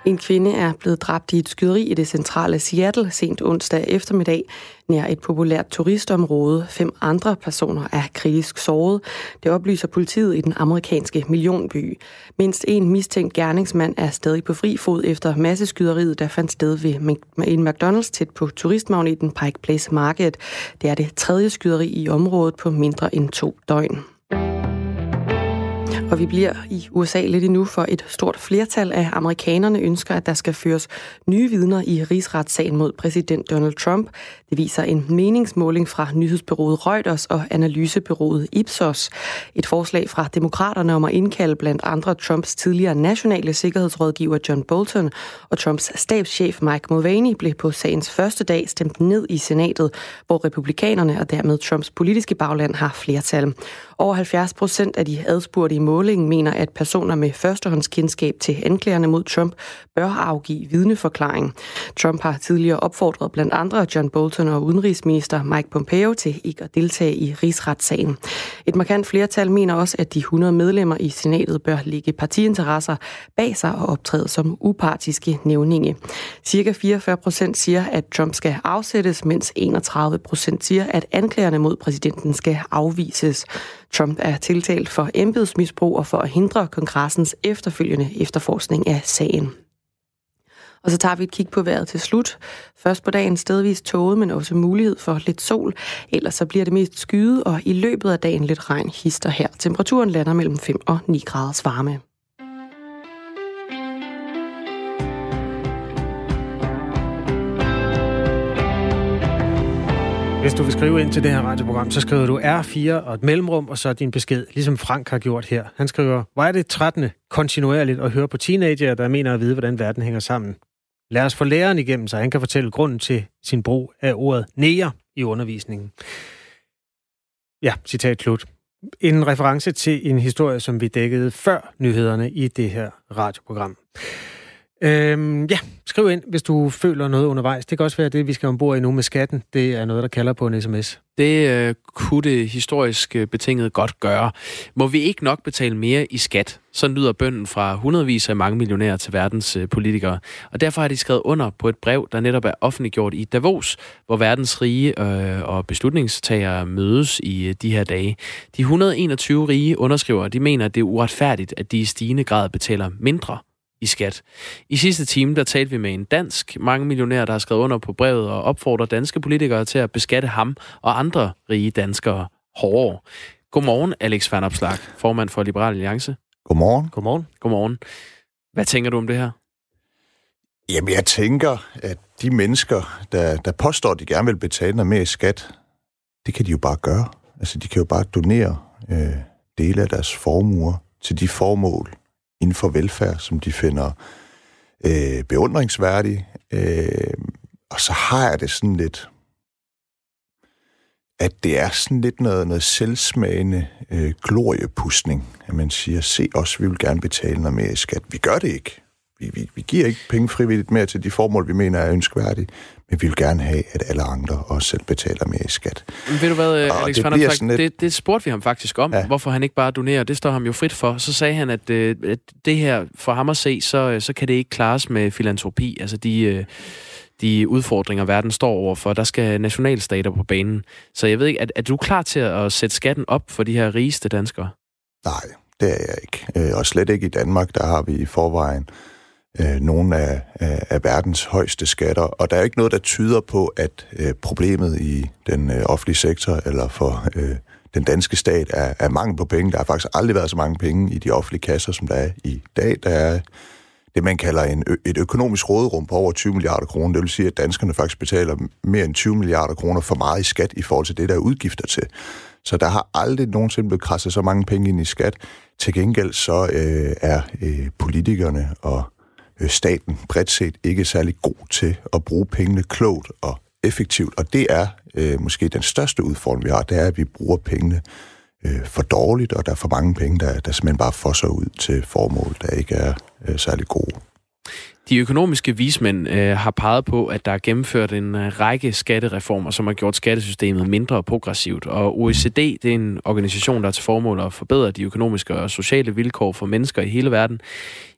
[SPEAKER 8] En kvinde er blevet dræbt i et skyderi i det centrale Seattle sent onsdag eftermiddag nær et populært turistområde. Fem andre personer er kritisk såret. Det oplyser politiet i den amerikanske millionby. Mindst en mistænkt gerningsmand er stadig på fri fod efter masseskyderiet, der fandt sted ved en McDonald's tæt på turistmagneten Pike Place Market. Det er det tredje skyderi i området på mindre end to døgn. Og vi bliver i USA lidt endnu, for et stort flertal af amerikanerne ønsker, at der skal føres nye vidner i rigsretssagen mod præsident Donald Trump. Det viser en meningsmåling fra nyhedsbyrået Reuters og analysebyrået Ipsos. Et forslag fra demokraterne om at indkalde blandt andre Trumps tidligere nationale sikkerhedsrådgiver John Bolton og Trumps stabschef Mike Mulvaney blev på sagens første dag stemt ned i senatet, hvor republikanerne og dermed Trumps politiske bagland har flertal. Over 70 procent af de adspurgte i målingen mener, at personer med førstehåndskendskab til anklagerne mod Trump bør afgive vidneforklaring. Trump har tidligere opfordret blandt andre John Bolton og udenrigsminister Mike Pompeo til ikke at deltage i rigsretssagen. Et markant flertal mener også, at de 100 medlemmer i senatet bør ligge partiinteresser bag sig og optræde som upartiske nævninge. Cirka 44 procent siger, at Trump skal afsættes, mens 31 procent siger, at anklagerne mod præsidenten skal afvises. Trump er tiltalt for embedsmisbrug og for at hindre kongressens efterfølgende efterforskning af sagen. Og så tager vi et kig på vejret til slut. Først på dagen stedvis tåget, men også mulighed for lidt sol. Ellers så bliver det mest skyde, og i løbet af dagen lidt regn hister her. Temperaturen lander mellem 5 og 9 graders varme.
[SPEAKER 1] Hvis du vil skrive ind til det her radioprogram, så skriver du R4 og et mellemrum, og så din besked, ligesom Frank har gjort her. Han skriver, hvor er det 13. kontinuerligt at høre på teenager, der mener at vide, hvordan verden hænger sammen. Lad os få læreren igennem, så han kan fortælle grunden til sin brug af ordet næger i undervisningen. Ja, citat slut. En reference til en historie, som vi dækkede før nyhederne i det her radioprogram. Øhm, ja, skriv ind, hvis du føler noget undervejs. Det kan også være det, vi skal ombord i nu med skatten. Det er noget, der kalder på en sms.
[SPEAKER 2] Det øh, kunne det historisk øh, betinget godt gøre. Må vi ikke nok betale mere i skat? Så lyder bønden fra hundredvis af mange millionærer til verdens øh, politikere. Og derfor har de skrevet under på et brev, der netop er offentliggjort i Davos, hvor verdens rige øh, og beslutningstagere mødes i øh, de her dage. De 121 rige underskriver, de mener, at det er uretfærdigt, at de i stigende grad betaler mindre i skat. I sidste time, der talte vi med en dansk mange millionær, der har skrevet under på brevet og opfordrer danske politikere til at beskatte ham og andre rige danskere hårdere. Godmorgen, Alex Van Opslag, formand for Liberal Alliance.
[SPEAKER 9] Godmorgen.
[SPEAKER 1] Godmorgen.
[SPEAKER 2] Godmorgen. Hvad tænker du om det her?
[SPEAKER 9] Jamen, jeg tænker, at de mennesker, der, der påstår, at de gerne vil betale noget mere i skat, det kan de jo bare gøre. Altså, de kan jo bare donere øh, dele af deres formuer til de formål, inden for velfærd, som de finder øh, beundringsværdige. Øh, og så har jeg det sådan lidt, at det er sådan lidt noget, noget selvsmagende øh, gloriepustning, at man siger, se os, vi vil gerne betale noget mere i skat. Vi gør det ikke. Vi, vi, vi giver ikke penge frivilligt mere til de formål, vi mener er ønskværdige, men vi vil gerne have, at alle andre også selv betaler mere i skat.
[SPEAKER 2] Men ved du hvad, Alex det, Van lidt... det, det spurgte vi ham faktisk om, ja. hvorfor han ikke bare donerer. Det står ham jo frit for. Så sagde han, at, øh, at det her, for ham at se, så, så kan det ikke klares med filantropi. Altså de, øh, de udfordringer, verden står overfor. Der skal nationalstater på banen. Så jeg ved ikke, er, er du klar til at sætte skatten op for de her rigeste danskere?
[SPEAKER 9] Nej, det er jeg ikke. Og slet ikke i Danmark, der har vi i forvejen øh, Øh, nogle af, af, af verdens højeste skatter, og der er ikke noget, der tyder på, at øh, problemet i den øh, offentlige sektor eller for øh, den danske stat er, er mangel på penge. Der har faktisk aldrig været så mange penge i de offentlige kasser, som der er i dag. Der er det, man kalder en, et økonomisk råderum på over 20 milliarder kroner. Det vil sige, at danskerne faktisk betaler mere end 20 milliarder kroner for meget i skat i forhold til det, der er udgifter til. Så der har aldrig nogensinde blevet krasset så mange penge ind i skat. Til gengæld så øh, er øh, politikerne og Øh, Øh, staten bredt set ikke er særlig god til at bruge pengene klogt og effektivt. Og det er øh, måske den største udfordring, vi har, det er, at vi bruger pengene øh, for dårligt, og der er for mange penge, der, der simpelthen bare fosser ud til formål, der ikke er øh, særlig gode.
[SPEAKER 2] De økonomiske vismænd øh, har peget på, at der er gennemført en øh, række skattereformer, som har gjort skattesystemet mindre progressivt. Og OECD, det er en organisation, der er til formål at forbedre de økonomiske og sociale vilkår for mennesker i hele verden.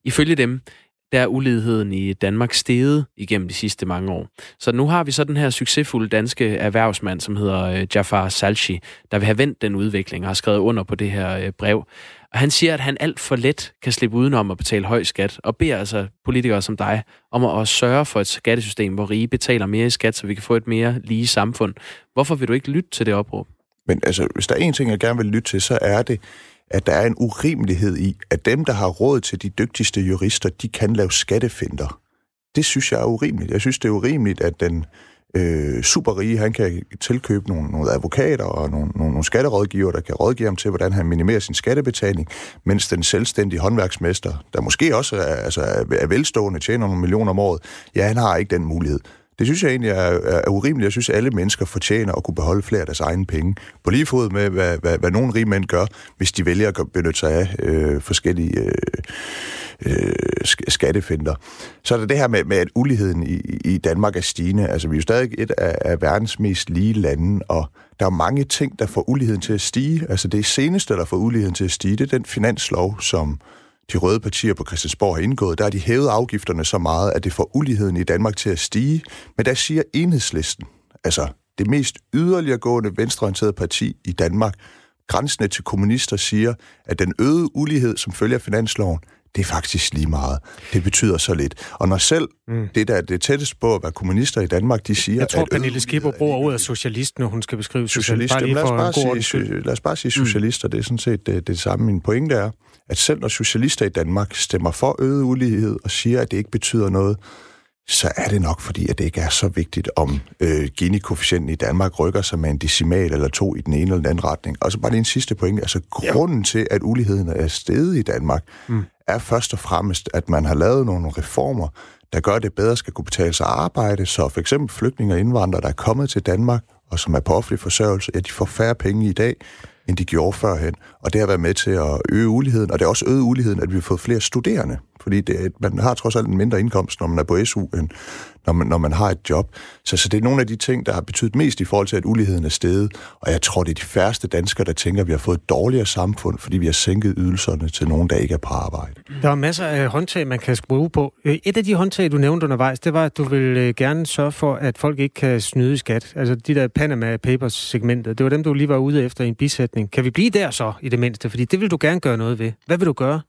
[SPEAKER 2] Ifølge dem, der er uligheden i Danmark steget igennem de sidste mange år. Så nu har vi så den her succesfulde danske erhvervsmand, som hedder øh, Jafar Salchi, der vil have vendt den udvikling og har skrevet under på det her øh, brev. Og han siger, at han alt for let kan slippe udenom at betale høj skat, og beder altså politikere som dig om at sørge for et skattesystem, hvor rige betaler mere i skat, så vi kan få et mere lige samfund. Hvorfor vil du ikke lytte til det opråb?
[SPEAKER 9] Men altså, hvis der er en ting, jeg gerne vil lytte til, så er det, at der er en urimelighed i, at dem, der har råd til de dygtigste jurister, de kan lave skattefinder. Det synes jeg er urimeligt. Jeg synes, det er urimeligt, at den øh, superrige, han kan tilkøbe nogle, nogle advokater og nogle, nogle, nogle skatterådgiver, der kan rådgive ham til, hvordan han minimerer sin skattebetaling, mens den selvstændige håndværksmester, der måske også er, altså er velstående, tjener nogle millioner om året, ja, han har ikke den mulighed. Det synes jeg egentlig er, er urimeligt. Jeg synes, at alle mennesker fortjener at kunne beholde flere af deres egne penge. På lige fod med, hvad, hvad, hvad nogle rige mænd gør, hvis de vælger at benytte sig af øh, forskellige øh, øh, skattefinder. Så er der det her med, med, at uligheden i, i Danmark er stigende. Altså, vi er jo stadig et af, af verdens mest lige lande, og der er mange ting, der får uligheden til at stige. Altså, det seneste, der får uligheden til at stige, det er den finanslov, som de røde partier på Christiansborg har indgået, der har de hævet afgifterne så meget, at det får uligheden i Danmark til at stige. Men der siger enhedslisten, altså det mest yderliggående venstreorienterede parti i Danmark, grænsende til kommunister, siger, at den øgede ulighed, som følger finansloven, det er faktisk lige meget. Det betyder så lidt. Og når selv mm. det, der er det tætteste på at være kommunister i Danmark, de siger...
[SPEAKER 1] Jeg tror, at Pernille Skipper bruger ordet socialist, når hun skal beskrive
[SPEAKER 9] socialist. Bare lad, os bare sige, lad os bare sige socialister. Mm. Det er sådan set det, det samme. Min pointe er, at selv når socialister i Danmark stemmer for øget ulighed og siger, at det ikke betyder noget, så er det nok fordi, at det ikke er så vigtigt, om øh, Gini-koefficienten i Danmark rykker sig med en decimal eller to i den ene eller den anden retning. Og så bare lige en sidste point. Altså grunden ja. til, at uligheden er steget i Danmark, mm. er først og fremmest, at man har lavet nogle reformer, der gør, at det bedre skal kunne betale sig at arbejde, så for eksempel flygtninge og indvandrere, der er kommet til Danmark, og som er på offentlig forsørgelse, ja, de får færre penge i dag, end de gjorde førhen. Og det har været med til at øge uligheden, og det har også øget uligheden, at vi har fået flere studerende. Fordi det, man har trods alt en mindre indkomst, når man er på SU, end når man, når man har et job. Så, så det er nogle af de ting, der har betydet mest i forhold til, at uligheden er steget. Og jeg tror, det er de færreste danskere, der tænker, at vi har fået et dårligere samfund, fordi vi har sænket ydelserne til nogen, der ikke er på arbejde.
[SPEAKER 1] Der er masser af håndtag, man kan skrue på. Øh, et af de håndtag, du nævnte undervejs, det var, at du vil øh, gerne sørge for, at folk ikke kan snyde i skat. Altså de der Panama Papers-segmentet, det var dem, du lige var ude efter i en bisætning. Kan vi blive der så, i det mindste? Fordi det vil du gerne gøre noget ved. Hvad vil du gøre?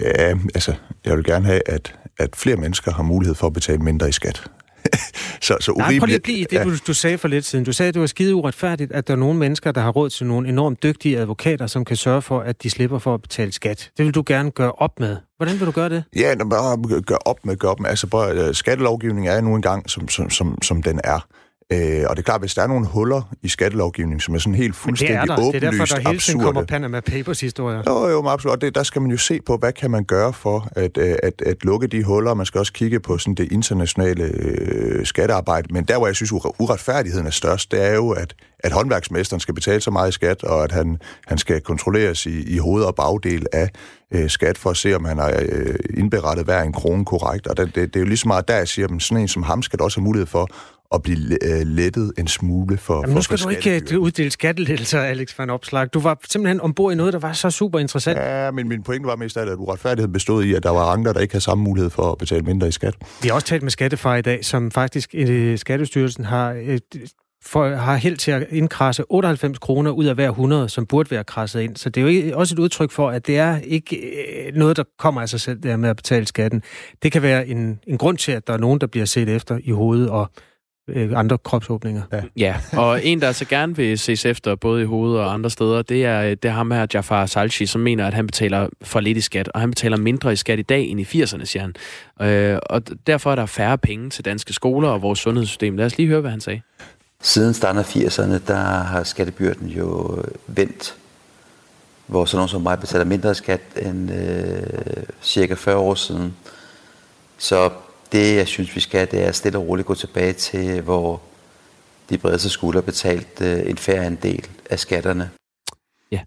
[SPEAKER 9] Ja, altså, jeg vil gerne have, at, at flere mennesker har mulighed for at betale mindre i skat. [LAUGHS]
[SPEAKER 1] så, så Nej, prøv lige at blive det, ja. du, du sagde for lidt siden. Du sagde, at det var skide uretfærdigt, at der er nogle mennesker, der har råd til nogle enormt dygtige advokater, som kan sørge for, at de slipper for at betale skat. Det vil du gerne gøre op med. Hvordan vil du gøre det?
[SPEAKER 9] Ja, bare gøre op med, gøre op med. Altså, bare, øh, skattelovgivningen er nu engang, som, som, som, som den er. Øh, og det er klart, hvis der er nogle huller i skattelovgivningen, som er sådan helt fuldstændig åbenlyst absurde...
[SPEAKER 1] Det er derfor, der hele tiden kommer Panama Papers-historier.
[SPEAKER 9] Jo, jo, absolut. Og det, der skal man jo se på, hvad kan man gøre for at, øh, at, at lukke de huller. Man skal også kigge på sådan det internationale øh, skattearbejde. Men der, hvor jeg synes, uretfærdigheden er størst, det er jo, at, at håndværksmesteren skal betale så meget i skat, og at han, han skal kontrolleres i, i hoved- og bagdel af øh, skat for at se, om han har øh, indberettet hver en krone korrekt. Og det, det, det er jo lige så meget der, jeg siger, at sådan en som ham skal også have mulighed for at blive øh, lettet en smule for
[SPEAKER 1] Jamen, nu skal
[SPEAKER 9] for
[SPEAKER 1] du ikke uh, uddele skattelettelser, Alex van Opslag. Du var simpelthen ombord i noget, der var så super interessant.
[SPEAKER 9] Ja, men min pointe var mest af, at uretfærdigheden bestod i, at der var andre, der ikke havde samme mulighed for at betale mindre i skat.
[SPEAKER 1] Vi har også talt med Skattefar i dag, som faktisk uh, Skattestyrelsen har for, har held til at indkrasse 98 kroner ud af hver 100, som burde være krasset ind. Så det er jo også et udtryk for, at det er ikke noget, der kommer af sig selv, der med at betale skatten. Det kan være en, en grund til, at der er nogen, der bliver set efter i hovedet og øh, andre kropsåbninger.
[SPEAKER 2] Ja. ja, og en, der så gerne vil ses efter, både i hovedet og andre steder, det er, det er ham her, Jafar Salchi, som mener, at han betaler for lidt i skat, og han betaler mindre i skat i dag end i 80'erne, siger han. Øh, og derfor er der færre penge til danske skoler og vores sundhedssystem. Lad os lige høre, hvad han sagde.
[SPEAKER 10] Siden starten af 80'erne, der har skattebyrden jo vendt, hvor sådan nogen som mig betaler mindre skat end øh, cirka 40 år siden. Så det, jeg synes, vi skal, det er stille og roligt gå tilbage til, hvor de bredeste skuldre betalt øh, en færre andel af skatterne.
[SPEAKER 2] Ja,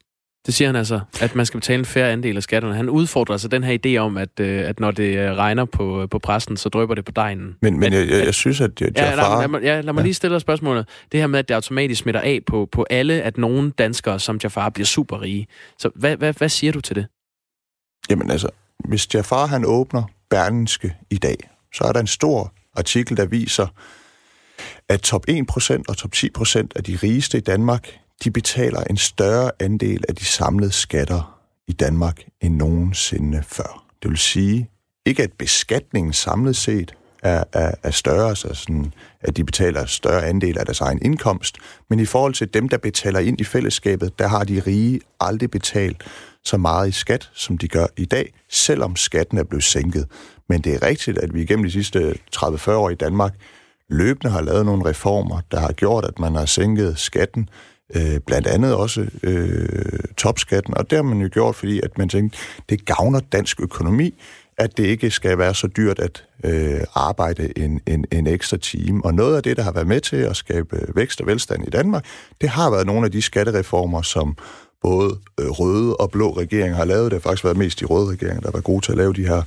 [SPEAKER 2] det siger han altså, at man skal betale en færre andel af skatterne. Han udfordrer altså den her idé om, at, øh, at når det øh, regner på, på præsten, så drøber det på dejen.
[SPEAKER 9] Men, men jeg, jeg, jeg synes, at jeg,
[SPEAKER 2] ja, lad, lad, mig, ja, lad mig ja. lige stille dig spørgsmålet. Det her med, at det automatisk smitter af på, på alle, at nogle danskere som Jafar bliver super rige. Så hvad, hvad, hvad siger du til det?
[SPEAKER 9] Jamen altså, hvis Jafar han åbner Berlinske i dag, så er der en stor artikel, der viser, at top 1% og top 10% af de rigeste i Danmark, de betaler en større andel af de samlede skatter i Danmark end nogensinde før. Det vil sige, ikke at beskatningen samlet set er, er, er større, så sådan, at de betaler en større andel af deres egen indkomst, men i forhold til dem, der betaler ind i fællesskabet, der har de rige aldrig betalt så meget i skat, som de gør i dag, selvom skatten er blevet sænket. Men det er rigtigt, at vi igennem de sidste 30-40 år i Danmark løbende har lavet nogle reformer, der har gjort, at man har sænket skatten, øh, blandt andet også øh, topskatten, og det har man jo gjort, fordi at man tænkte, det gavner dansk økonomi, at det ikke skal være så dyrt at øh, arbejde en, en, en ekstra time. Og noget af det, der har været med til at skabe vækst og velstand i Danmark, det har været nogle af de skattereformer, som både øh, røde og blå regeringer har lavet. Det har faktisk været mest de røde regeringer, der var gode til at lave de her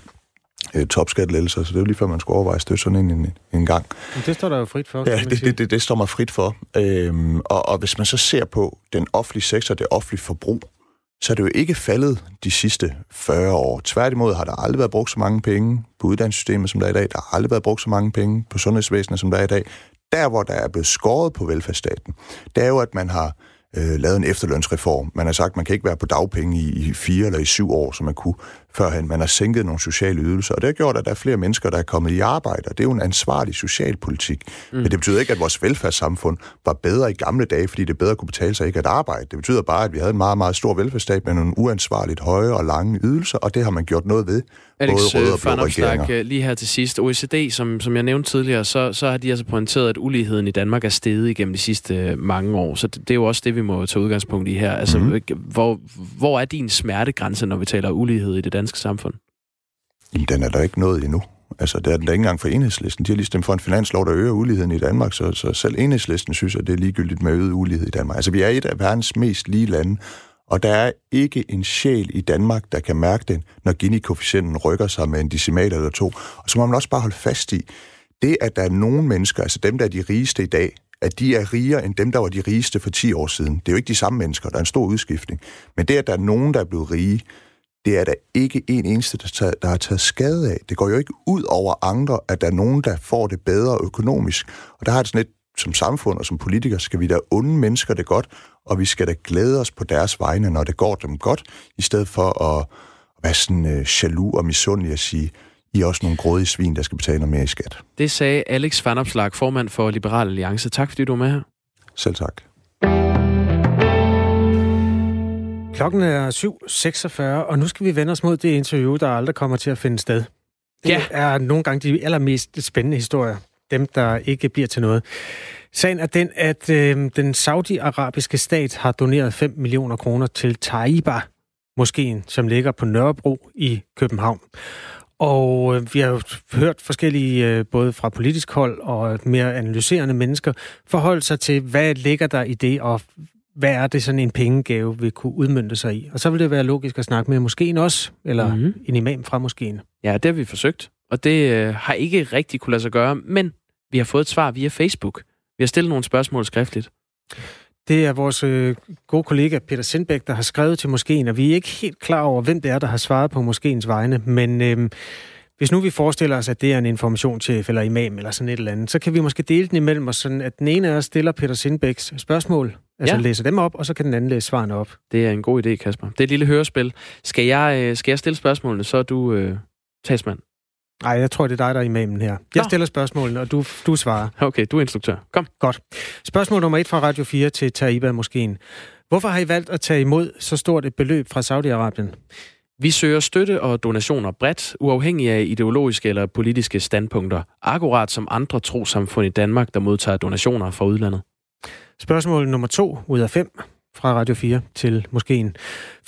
[SPEAKER 9] øh, topskattelettelser, så det er jo lige før, man skulle overveje at støtte sådan en, en, en gang.
[SPEAKER 1] Men det står der jo frit for.
[SPEAKER 9] Ja, det, det, det, det står mig frit for. Øhm, og, og hvis man så ser på den offentlige sektor, det offentlige forbrug, så er det jo ikke faldet de sidste 40 år. Tværtimod har der aldrig været brugt så mange penge på uddannelsessystemet, som der er i dag. Der har aldrig været brugt så mange penge på sundhedsvæsenet, som der er i dag. Der, hvor der er blevet skåret på velfærdsstaten, det er jo, at man har øh, lavet en efterlønsreform. Man har sagt, at man kan ikke være på dagpenge i, i fire eller i syv år, som man kunne førhen. Man har sænket nogle sociale ydelser, og det har gjort, at der er flere mennesker, der er kommet i arbejde, og det er jo en ansvarlig socialpolitik. Mm. Men det betyder ikke, at vores velfærdssamfund var bedre i gamle dage, fordi det bedre kunne betale sig ikke at arbejde. Det betyder bare, at vi havde en meget, meget stor velfærdsstat med nogle uansvarligt høje og lange ydelser, og det har man gjort noget ved.
[SPEAKER 2] Alex Farnopslag, øh, lige her til sidst. OECD, som, som jeg nævnte tidligere, så, så har de altså pointeret, at uligheden i Danmark er steget igennem de sidste øh, mange år. Så det, det er jo også det, vi må tage udgangspunkt i her. Altså, mm. hvor, hvor er din smertegrænse, når vi taler ulighed i det danske samfund?
[SPEAKER 9] Jamen, den er der ikke nået endnu. Altså, det er den der ikke engang for enhedslisten. De har lige stemt for en finanslov, der øger uligheden i Danmark, så, så selv enhedslisten synes, at det er ligegyldigt med øget ulighed i Danmark. Altså, vi er et af verdens mest lige lande, og der er ikke en sjæl i Danmark, der kan mærke den, når Gini-koefficienten rykker sig med en decimal eller to. Og så må man også bare holde fast i, det at der er nogle mennesker, altså dem, der er de rigeste i dag, at de er rigere end dem, der var de rigeste for 10 år siden. Det er jo ikke de samme mennesker, der er en stor udskiftning. Men det, at der er nogen, der er blevet rige, det er der ikke en eneste, der, tager, der har taget skade af. Det går jo ikke ud over andre, at der er nogen, der får det bedre økonomisk. Og der har det sådan lidt, som samfund og som politikere, skal vi da onde mennesker det godt, og vi skal da glæde os på deres vegne, når det går dem godt, i stedet for at være sådan uh, jaloux og misundelig at sige, I er også nogle grådige svin, der skal betale noget mere i skat.
[SPEAKER 2] Det sagde Alex Vanopslag, formand for Liberal Alliance. Tak fordi du var med her.
[SPEAKER 9] Selv tak.
[SPEAKER 1] Klokken er 7.46, og nu skal vi vende os mod det interview, der aldrig kommer til at finde sted. Det ja. er nogle gange de allermest spændende historier. Dem, der ikke bliver til noget. Sagen er den, at øh, den saudiarabiske stat har doneret 5 millioner kroner til Taiba, moskeen, som ligger på Nørrebro i København. Og øh, vi har jo hørt forskellige, øh, både fra politisk hold og mere analyserende mennesker, forholde sig til, hvad ligger der i det, og hvad er det sådan en pengegave vil kunne udmynde sig i? Og så vil det være logisk at snakke med moskeen også, eller mm-hmm. en imam fra moskeen.
[SPEAKER 2] Ja, det har vi forsøgt, og det øh, har ikke rigtig kunne lade sig gøre, men vi har fået et svar via Facebook. Vi har stillet nogle spørgsmål skriftligt.
[SPEAKER 1] Det er vores øh, gode kollega Peter Sindbæk, der har skrevet til moskeen, og vi er ikke helt klar over, hvem det er, der har svaret på moskeens vegne, men øh, hvis nu vi forestiller os, at det er en informationschef eller imam eller sådan et eller andet, så kan vi måske dele den imellem os, sådan at den ene af os stiller Peter Sindbæks spørgsmål, altså ja. læser dem op, og så kan den anden læse svarene op.
[SPEAKER 2] Det er en god idé, Kasper. Det er et lille hørespil. Skal jeg, øh, skal jeg stille spørgsmålene, så er du øh, talsmand?
[SPEAKER 1] Nej, jeg tror, det er dig, der er imamen her. Jeg Nå. stiller spørgsmålene, og du, du svarer.
[SPEAKER 2] Okay, du er instruktør. Kom.
[SPEAKER 1] Godt. Spørgsmål nummer et fra Radio 4 til Taiba Moskeen. Hvorfor har I valgt at tage imod så stort et beløb fra Saudi-Arabien?
[SPEAKER 2] Vi søger støtte og donationer bredt, uafhængig af ideologiske eller politiske standpunkter, akkurat som andre trosamfund i Danmark, der modtager donationer fra udlandet.
[SPEAKER 1] Spørgsmål nummer to ud af fem fra Radio 4 til moskeen.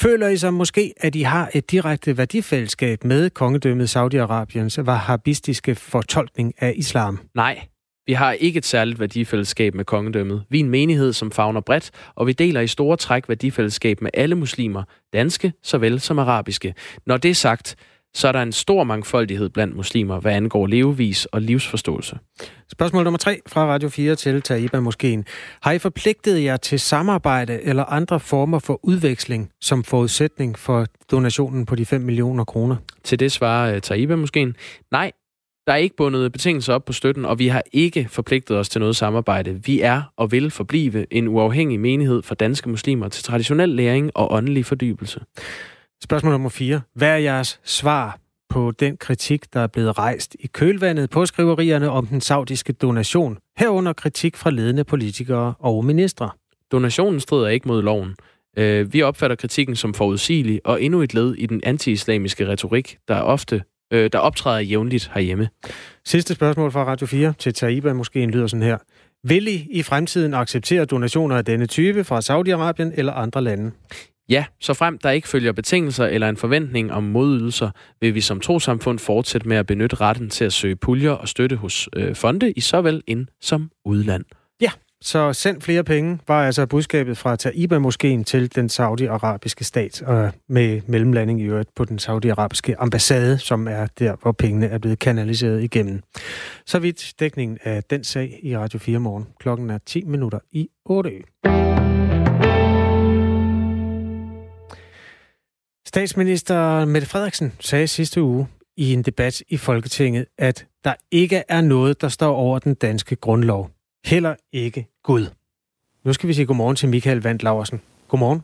[SPEAKER 1] Føler I sig måske, at I har et direkte værdifællesskab med kongedømmet Saudi-Arabiens wahhabistiske fortolkning af islam?
[SPEAKER 2] Nej, vi har ikke et særligt værdifællesskab med kongedømmet. Vi er en menighed, som fagner bredt, og vi deler i store træk værdifællesskab med alle muslimer, danske såvel som arabiske. Når det er sagt, så er der en stor mangfoldighed blandt muslimer, hvad angår levevis og livsforståelse.
[SPEAKER 1] Spørgsmål nummer tre fra Radio 4 til Taiba Moskeen. Har I forpligtet jer til samarbejde eller andre former for udveksling som forudsætning for donationen på de 5 millioner kroner?
[SPEAKER 2] Til det svarer uh, Taiba Moskeen. Nej, der er ikke bundet betingelser op på støtten, og vi har ikke forpligtet os til noget samarbejde. Vi er og vil forblive en uafhængig menighed for danske muslimer til traditionel læring og åndelig fordybelse.
[SPEAKER 1] Spørgsmål nummer 4. Hvad er jeres svar på den kritik, der er blevet rejst i kølvandet på skriverierne om den saudiske donation, herunder kritik fra ledende politikere og ministre?
[SPEAKER 2] Donationen strider ikke mod loven. Øh, vi opfatter kritikken som forudsigelig og endnu et led i den anti-islamiske retorik, der ofte øh, der optræder jævnligt herhjemme.
[SPEAKER 1] Sidste spørgsmål fra Radio 4 til Taiba måske lyder sådan her. Vil I i fremtiden acceptere donationer af denne type fra Saudi-Arabien eller andre lande?
[SPEAKER 2] Ja, så frem der ikke følger betingelser eller en forventning om modydelser, vil vi som trosamfund fortsætte med at benytte retten til at søge puljer og støtte hos øh, fonde i såvel ind- som udland.
[SPEAKER 1] Så send flere penge, var altså budskabet fra Taiba-moskeen til den saudiarabiske stat, og med mellemlanding i øvrigt på den saudiarabiske ambassade, som er der, hvor pengene er blevet kanaliseret igennem. Så vidt dækningen af den sag i Radio 4 morgen. Klokken er 10 minutter i 8. Statsminister Mette Frederiksen sagde sidste uge i en debat i Folketinget, at der ikke er noget, der står over den danske grundlov. Heller ikke Gud. Nu skal vi sige godmorgen til Michael Vandt Laversen. Godmorgen.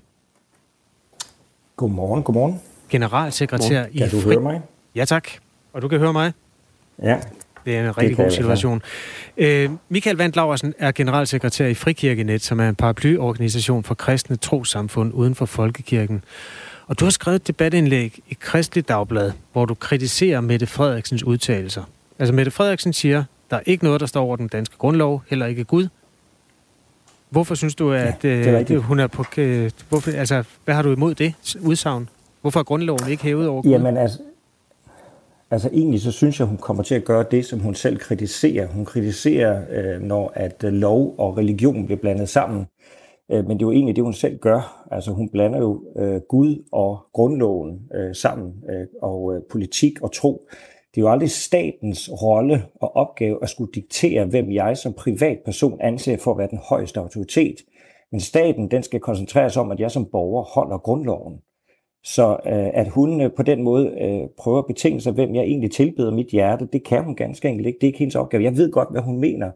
[SPEAKER 11] Godmorgen, godmorgen.
[SPEAKER 1] Generalsekretær
[SPEAKER 11] godmorgen. Kan
[SPEAKER 1] i
[SPEAKER 11] du
[SPEAKER 1] Fri...
[SPEAKER 11] høre mig?
[SPEAKER 1] Ja tak. Og du kan høre mig?
[SPEAKER 11] Ja.
[SPEAKER 1] Det er en rigtig god situation. Øh, Michael Vandt Laversen er generalsekretær i Frikirkenet, som er en paraplyorganisation for kristne trosamfund uden for folkekirken. Og du har skrevet et debatindlæg i Kristelig Dagblad, hvor du kritiserer Mette Frederiksens udtalelser. Altså Mette Frederiksen siger, der er ikke noget, der står over den danske grundlov, heller ikke Gud. Hvorfor synes du, at ja, er øh, hun er på... Øh, hvorfor, altså, hvad har du imod det udsagn? Hvorfor er grundloven ikke hævet over Gud?
[SPEAKER 11] Jamen altså, altså egentlig så synes jeg, hun kommer til at gøre det, som hun selv kritiserer. Hun kritiserer, øh, når at øh, lov og religion bliver blandet sammen. Øh, men det er jo egentlig det, hun selv gør. Altså hun blander jo øh, Gud og grundloven øh, sammen, øh, og øh, politik og tro. Det er jo aldrig statens rolle og opgave at skulle diktere, hvem jeg som privatperson anser for at være den højeste autoritet. Men staten, den skal koncentrere sig om, at jeg som borger holder grundloven. Så øh, at hun øh, på den måde øh, prøver at betinge sig, hvem jeg egentlig tilbeder mit hjerte, det kan hun ganske enkelt ikke. Det er ikke hendes opgave. Jeg ved godt, hvad hun mener.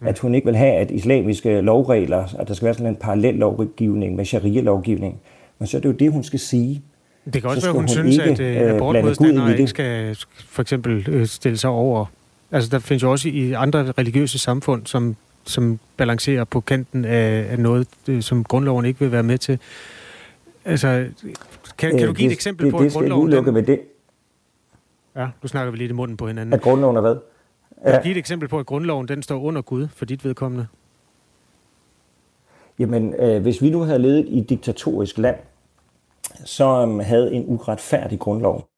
[SPEAKER 11] Mm. At hun ikke vil have, at islamiske lovregler, at der skal være sådan en parallel lovgivning med sharia-lovgivning. Men så er det jo det, hun skal sige.
[SPEAKER 1] Det kan også være, hun, hun synes, ikke, at øh, abortmodstandere ikke skal for eksempel øh, stille sig over. Altså, der findes jo også i andre religiøse samfund, som, som balancerer på kanten af, af noget, øh, som grundloven ikke vil være med til. Altså, kan, kan du give
[SPEAKER 11] det,
[SPEAKER 1] et eksempel
[SPEAKER 11] det,
[SPEAKER 1] på,
[SPEAKER 11] det,
[SPEAKER 1] at grundloven...
[SPEAKER 11] Det med det.
[SPEAKER 1] Ja, nu snakker vi lidt i munden på hinanden.
[SPEAKER 11] At grundloven er hvad?
[SPEAKER 1] Kan du give et eksempel på, at grundloven den står under Gud for dit vedkommende?
[SPEAKER 11] Jamen, øh, hvis vi nu havde levet i et diktatorisk land, som havde en uretfærdig grundlov,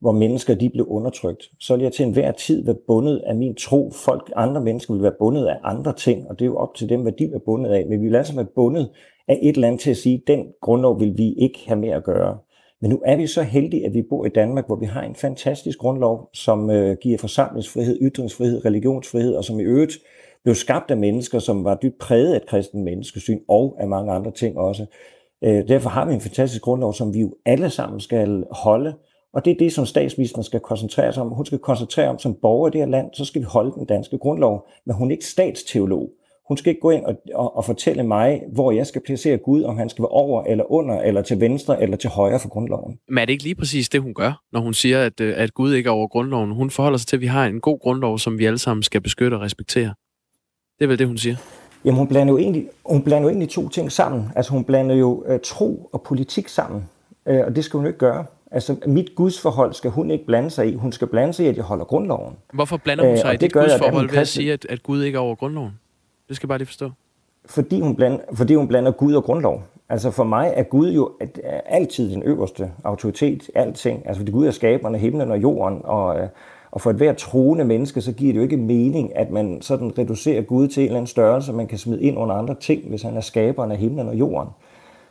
[SPEAKER 11] hvor mennesker de blev undertrykt, så ville jeg til enhver tid være bundet af min tro. Folk, andre mennesker vil være bundet af andre ting, og det er jo op til dem, hvad de er bundet af. Men vi vil altså være bundet af et eller andet til at sige, den grundlov vil vi ikke have med at gøre. Men nu er vi så heldige, at vi bor i Danmark, hvor vi har en fantastisk grundlov, som øh, giver forsamlingsfrihed, ytringsfrihed, religionsfrihed, og som i øvrigt blev skabt af mennesker, som var dybt præget af et kristen menneskesyn, og af mange andre ting også. Øh, derfor har vi en fantastisk grundlov, som vi jo alle sammen skal holde, og det er det, som statsministeren skal koncentrere sig om. Hun skal koncentrere om som borger i det her land, så skal vi holde den danske grundlov, men hun er ikke statsteolog. Hun skal ikke gå ind og, og, og fortælle mig, hvor jeg skal placere Gud, om han skal være over eller under, eller til venstre eller til højre for grundloven.
[SPEAKER 2] Men er det ikke lige præcis det, hun gør, når hun siger, at, øh, at Gud ikke er over grundloven? Hun forholder sig til, at vi har en god grundlov, som vi alle sammen skal beskytte og respektere. Det er vel det, hun siger?
[SPEAKER 11] Jamen, hun blander jo egentlig, hun blander jo egentlig to ting sammen. Altså, hun blander jo uh, tro og politik sammen, uh, og det skal hun ikke gøre. Altså, mit gudsforhold skal hun ikke blande sig i. Hun skal blande sig i, at jeg holder grundloven.
[SPEAKER 2] Hvorfor blander hun sig uh, i dit gudsforhold ved at sige, at, at Gud ikke er over grundloven? Det skal jeg bare lige forstå.
[SPEAKER 11] Fordi hun, blander, fordi hun blander Gud og grundlov. Altså for mig er Gud jo at, altid den øverste autoritet, alting. Altså fordi Gud er skaberen af himlen og jorden, og, og for et hvert troende menneske, så giver det jo ikke mening, at man sådan reducerer Gud til en eller anden størrelse, man kan smide ind under andre ting, hvis han er skaberen af himlen og jorden.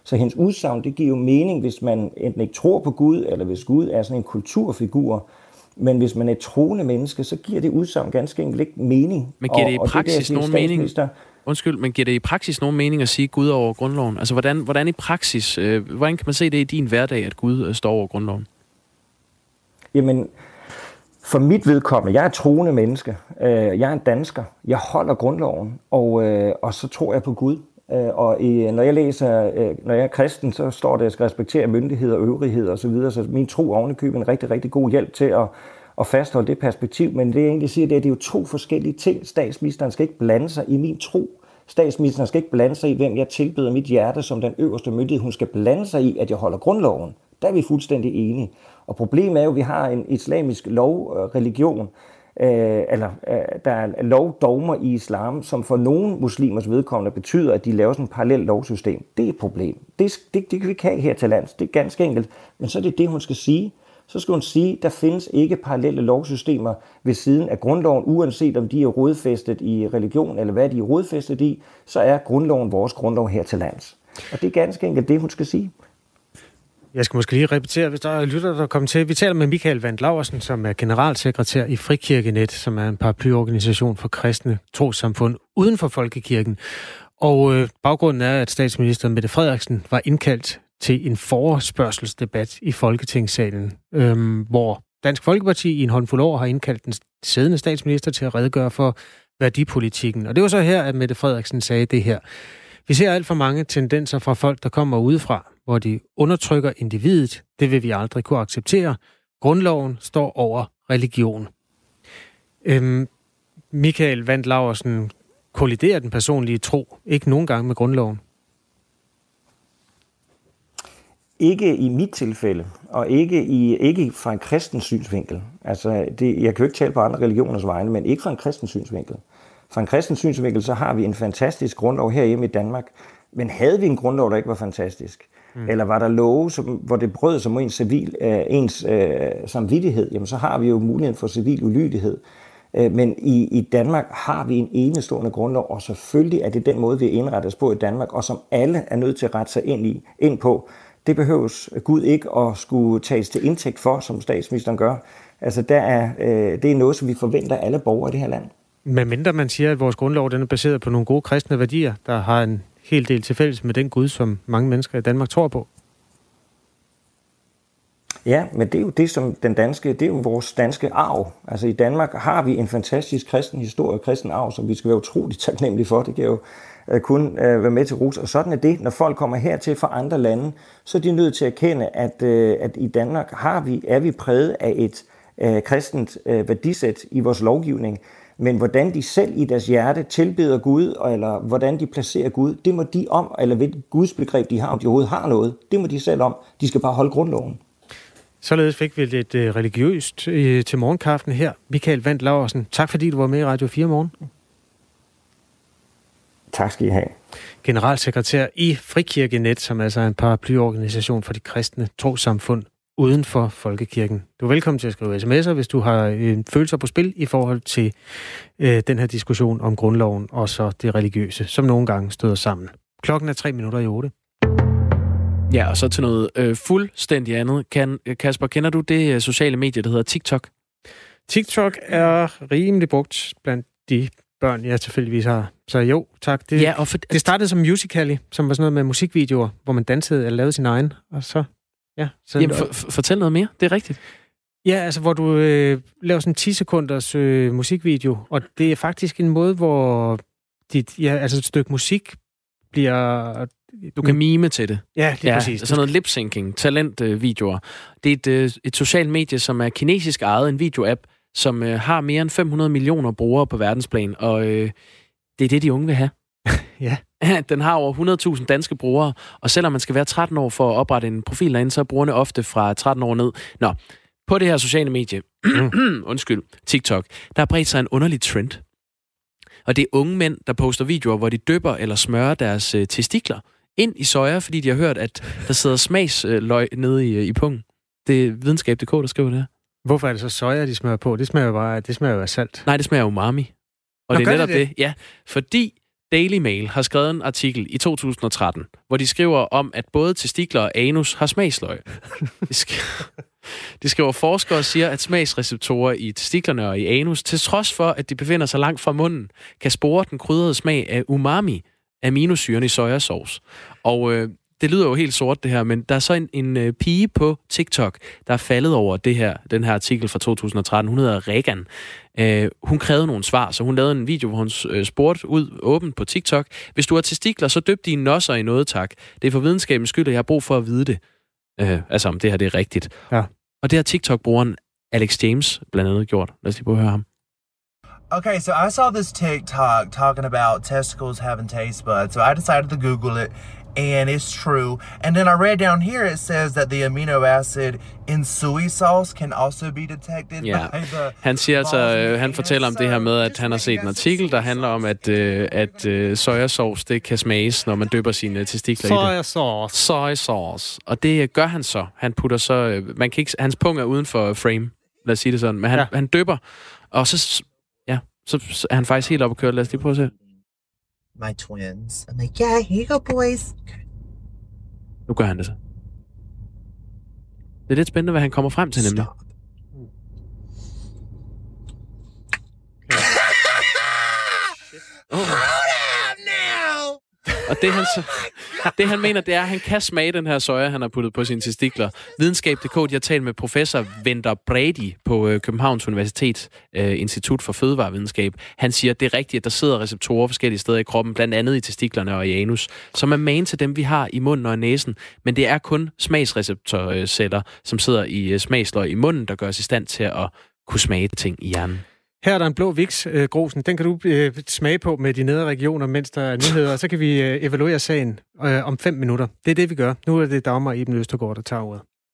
[SPEAKER 11] Så hendes udsagn, det giver jo mening, hvis man enten ikke tror på Gud, eller hvis Gud er sådan en kulturfigur, men hvis man er et troende menneske, så giver det udsagn ganske enkelt ikke mening.
[SPEAKER 2] Men giver det i og, praksis og det, nogen mening? Undskyld, men giver det i praksis nogen mening at sige Gud over grundloven? Altså, hvordan, hvordan i praksis, øh, hvordan kan man se det i din hverdag, at Gud øh, står over grundloven?
[SPEAKER 11] Jamen, for mit vedkommende, jeg er et troende menneske. Øh, jeg er en dansker. Jeg holder grundloven, og, øh, og så tror jeg på Gud. Øh, og i, når jeg læser, når jeg er kristen, så står det, at jeg skal respektere myndigheder og øvrighed osv., så, videre, så min tro ovenikøber en rigtig, rigtig god hjælp til at, at fastholde det perspektiv. Men det jeg egentlig siger, det er, at det er jo to forskellige ting. Statsministeren skal ikke blande sig i min tro. Statsministeren skal ikke blande sig i, hvem jeg tilbeder mit hjerte som den øverste myndighed. Hun skal blande sig i, at jeg holder grundloven. Der er vi fuldstændig enige. Og problemet er jo, at vi har en islamisk lov, øh, religion, øh, eller øh, der er lovdogmer i islam, som for nogle muslimers vedkommende betyder, at de laver sådan et parallelt lovsystem. Det er et problem. Det, det, det kan vi ikke have her til lands. Det er ganske enkelt. Men så er det det, hun skal sige. Så skal hun sige, at der findes ikke parallelle lovsystemer ved siden af grundloven, uanset om de er rodfæstet i religion eller hvad de er rodfæstet i, så er grundloven vores grundlov her til lands. Og det er ganske enkelt det, hun skal sige.
[SPEAKER 1] Jeg skal måske lige repetere, hvis der er lytter, der kommer til. Vi taler med Michael Vand Laversen, som er generalsekretær i Frikirkenet, som er en paraplyorganisation for kristne trosamfund uden for folkekirken. Og øh, baggrunden er, at statsminister Mette Frederiksen var indkaldt til en forespørgselsdebat i Folketingssalen, øh, hvor Dansk Folkeparti i en håndfuld år har indkaldt den siddende statsminister til at redegøre for værdipolitikken. Og det var så her, at Mette Frederiksen sagde det her. Vi ser alt for mange tendenser fra folk, der kommer udefra, hvor de undertrykker individet. Det vil vi aldrig kunne acceptere. Grundloven står over religion. Øhm, Michael Vandt Laversen kolliderer den personlige tro ikke nogen gange med grundloven.
[SPEAKER 11] Ikke i mit tilfælde, og ikke, i, ikke fra en kristen synsvinkel. Altså, det, jeg kan jo ikke tale på andre religioners vegne, men ikke fra en kristen synsvinkel. Fra en kristen synsvinkel, så har vi en fantastisk grundlov herhjemme i Danmark. Men havde vi en grundlov, der ikke var fantastisk, mm. eller var der love, som, hvor det brød sig mod ens, civil, øh, ens øh, samvittighed, jamen så har vi jo muligheden for civil ulydighed. Øh, men i, i Danmark har vi en enestående grundlov, og selvfølgelig er det den måde, vi indretter os på i Danmark, og som alle er nødt til at rette sig ind, i, ind på. Det behøves Gud ikke at skulle tages til indtægt for, som statsministeren gør. Altså, der er, øh, det er noget, som vi forventer alle borgere i det her land.
[SPEAKER 1] Men mindre man siger, at vores grundlov den er baseret på nogle gode kristne værdier, der har en hel del til fælles med den Gud, som mange mennesker i Danmark tror på.
[SPEAKER 11] Ja, men det er jo det, som den danske, det er jo vores danske arv. Altså i Danmark har vi en fantastisk kristen historie, kristen arv, som vi skal være utroligt taknemmelige for. Det kan jo uh, kun uh, være med til rus. Og sådan er det, når folk kommer hertil fra andre lande, så er de nødt til at kende, at, uh, at i Danmark har vi, er vi præget af et uh, kristent uh, værdisæt i vores lovgivning. Men hvordan de selv i deres hjerte tilbeder Gud, eller hvordan de placerer Gud, det må de om, eller hvilket Guds begreb de har, om de overhovedet har noget, det må de selv om. De skal bare holde grundloven.
[SPEAKER 1] Således fik vi lidt uh, religiøst uh, til morgenkaffen her. Michael Vandt Laversen, tak fordi du var med i Radio 4 morgen.
[SPEAKER 11] Tak skal I have.
[SPEAKER 1] Generalsekretær i Frikirkenet, som altså er en paraplyorganisation for de kristne trosamfund uden for folkekirken. Du er velkommen til at skrive sms'er, hvis du har en følelser på spil i forhold til øh, den her diskussion om grundloven og så det religiøse, som nogle gange støder sammen. Klokken er tre minutter i otte.
[SPEAKER 2] Ja, og så til noget øh, fuldstændig andet. Kan, Kasper, kender du det øh, sociale medie, der hedder TikTok?
[SPEAKER 1] TikTok er rimelig brugt blandt de børn, jeg tilfældigvis har. Så jo, tak. Det,
[SPEAKER 2] ja, og for...
[SPEAKER 1] det startede som Musical.ly, som var sådan noget med musikvideoer, hvor man dansede eller lavede sin egen, og så Ja,
[SPEAKER 2] så Jamen, for, for, fortæl noget mere. Det er rigtigt.
[SPEAKER 1] Ja, altså hvor du øh, laver sådan en 10 sekunders øh, musikvideo, og det er faktisk en måde, hvor dit, ja, altså et stykke musik bliver...
[SPEAKER 2] Du kan mime til det.
[SPEAKER 1] Ja, lige ja, præcis.
[SPEAKER 2] Sådan noget lip-syncing, talentvideoer. Det er et, øh, et socialt medie, som er kinesisk ejet, en videoapp, som øh, har mere end 500 millioner brugere på verdensplan, og øh, det er det, de unge vil have. [LAUGHS]
[SPEAKER 1] ja. [LAUGHS]
[SPEAKER 2] Den har over 100.000 danske brugere, og selvom man skal være 13 år for at oprette en profil derinde, så er brugerne ofte fra 13 år ned. Nå, på det her sociale medie, [CLEARS THROAT] undskyld, TikTok, der har bredt sig en underlig trend. Og det er unge mænd, der poster videoer, hvor de døber eller smører deres øh, testikler ind i soja, fordi de har hørt, at der sidder smagsløg nede i, øh, i pungen. Det er videnskab.dk, der skriver det her.
[SPEAKER 1] Hvorfor er det så soja, de smører på? Det smager jo bare det smager jo af salt.
[SPEAKER 2] Nej, det smager umami. Og Nå, det er netop det? det. Ja, fordi Daily Mail har skrevet en artikel i 2013, hvor de skriver om, at både testikler og anus har smagsløg. De skriver, [LAUGHS] de skriver, forskere siger, at smagsreceptorer i testiklerne og i anus, til trods for, at de befinder sig langt fra munden, kan spore den krydrede smag af umami, aminosyren i sojasauce. Og øh, det lyder jo helt sort det her, men der er så en, en uh, pige på TikTok, der er faldet over det her, den her artikel fra 2013. Hun hedder Regan. Uh, hun krævede nogle svar, så hun lavede en video, hvor hun uh, spurgte ud åbent på TikTok. Hvis du har testikler, så døb dine nosser i noget, tak. Det er for videnskabens skyld, at jeg har brug for at vide det. Uh, altså, om det her det er rigtigt.
[SPEAKER 1] Ja.
[SPEAKER 2] Og det har TikTok-brugeren Alex James blandt andet gjort. Lad os lige prøve at høre ham.
[SPEAKER 12] Okay, so I saw this TikTok talking about testicles having taste buds, so I decided to Google it, and it's true. And then I read down here it says that the amino acid in soy sauce can also be detected
[SPEAKER 2] Ja.
[SPEAKER 12] by the
[SPEAKER 2] Han siger altså, øh, han fortæller om det her med, at han har set en artikel, der handler om, at, øh, at øh, sojasauce, det kan smages, når man dypper sine testikler i det.
[SPEAKER 1] Sojasauce.
[SPEAKER 2] Soy sauce. Og det øh, gør han så. Han putter så... Øh, man kan ikke, hans pung er uden for frame, lad os sige det sådan. Men han,
[SPEAKER 1] Ja.
[SPEAKER 2] han dypper, og så, ja, så, så er han faktisk helt oppe at køre. Lad os lige prøve at se.
[SPEAKER 13] My twins. I'm like, yeah, here you go, boys.
[SPEAKER 2] Nu gør han det så. Det er lidt spændende, hvad han kommer frem til, nemlig. Og det han, så, det han mener, det er, at han kan smage den her soja, han har puttet på sine testikler. Videnskab.dk, de har talt med professor Venter Brady på øh, Københavns Universitet øh, Institut for Fødevarevidenskab. Han siger, at det er rigtigt, at der sidder receptorer forskellige steder i kroppen, blandt andet i testiklerne og i anus, som er magen til dem, vi har i munden og i næsen. Men det er kun smagsreceptorceller, som sidder i øh, smagsløg i munden, der gør os i stand til at kunne smage ting i hjernen.
[SPEAKER 1] Her er der en blå viks, øh, Grosen. Den kan du øh, smage på med de nedre regioner, mens der er nyheder, og så kan vi øh, evaluere sagen øh, om fem minutter. Det er det, vi gør. Nu er det Dagmar Eben Østergaard, der tager ordet.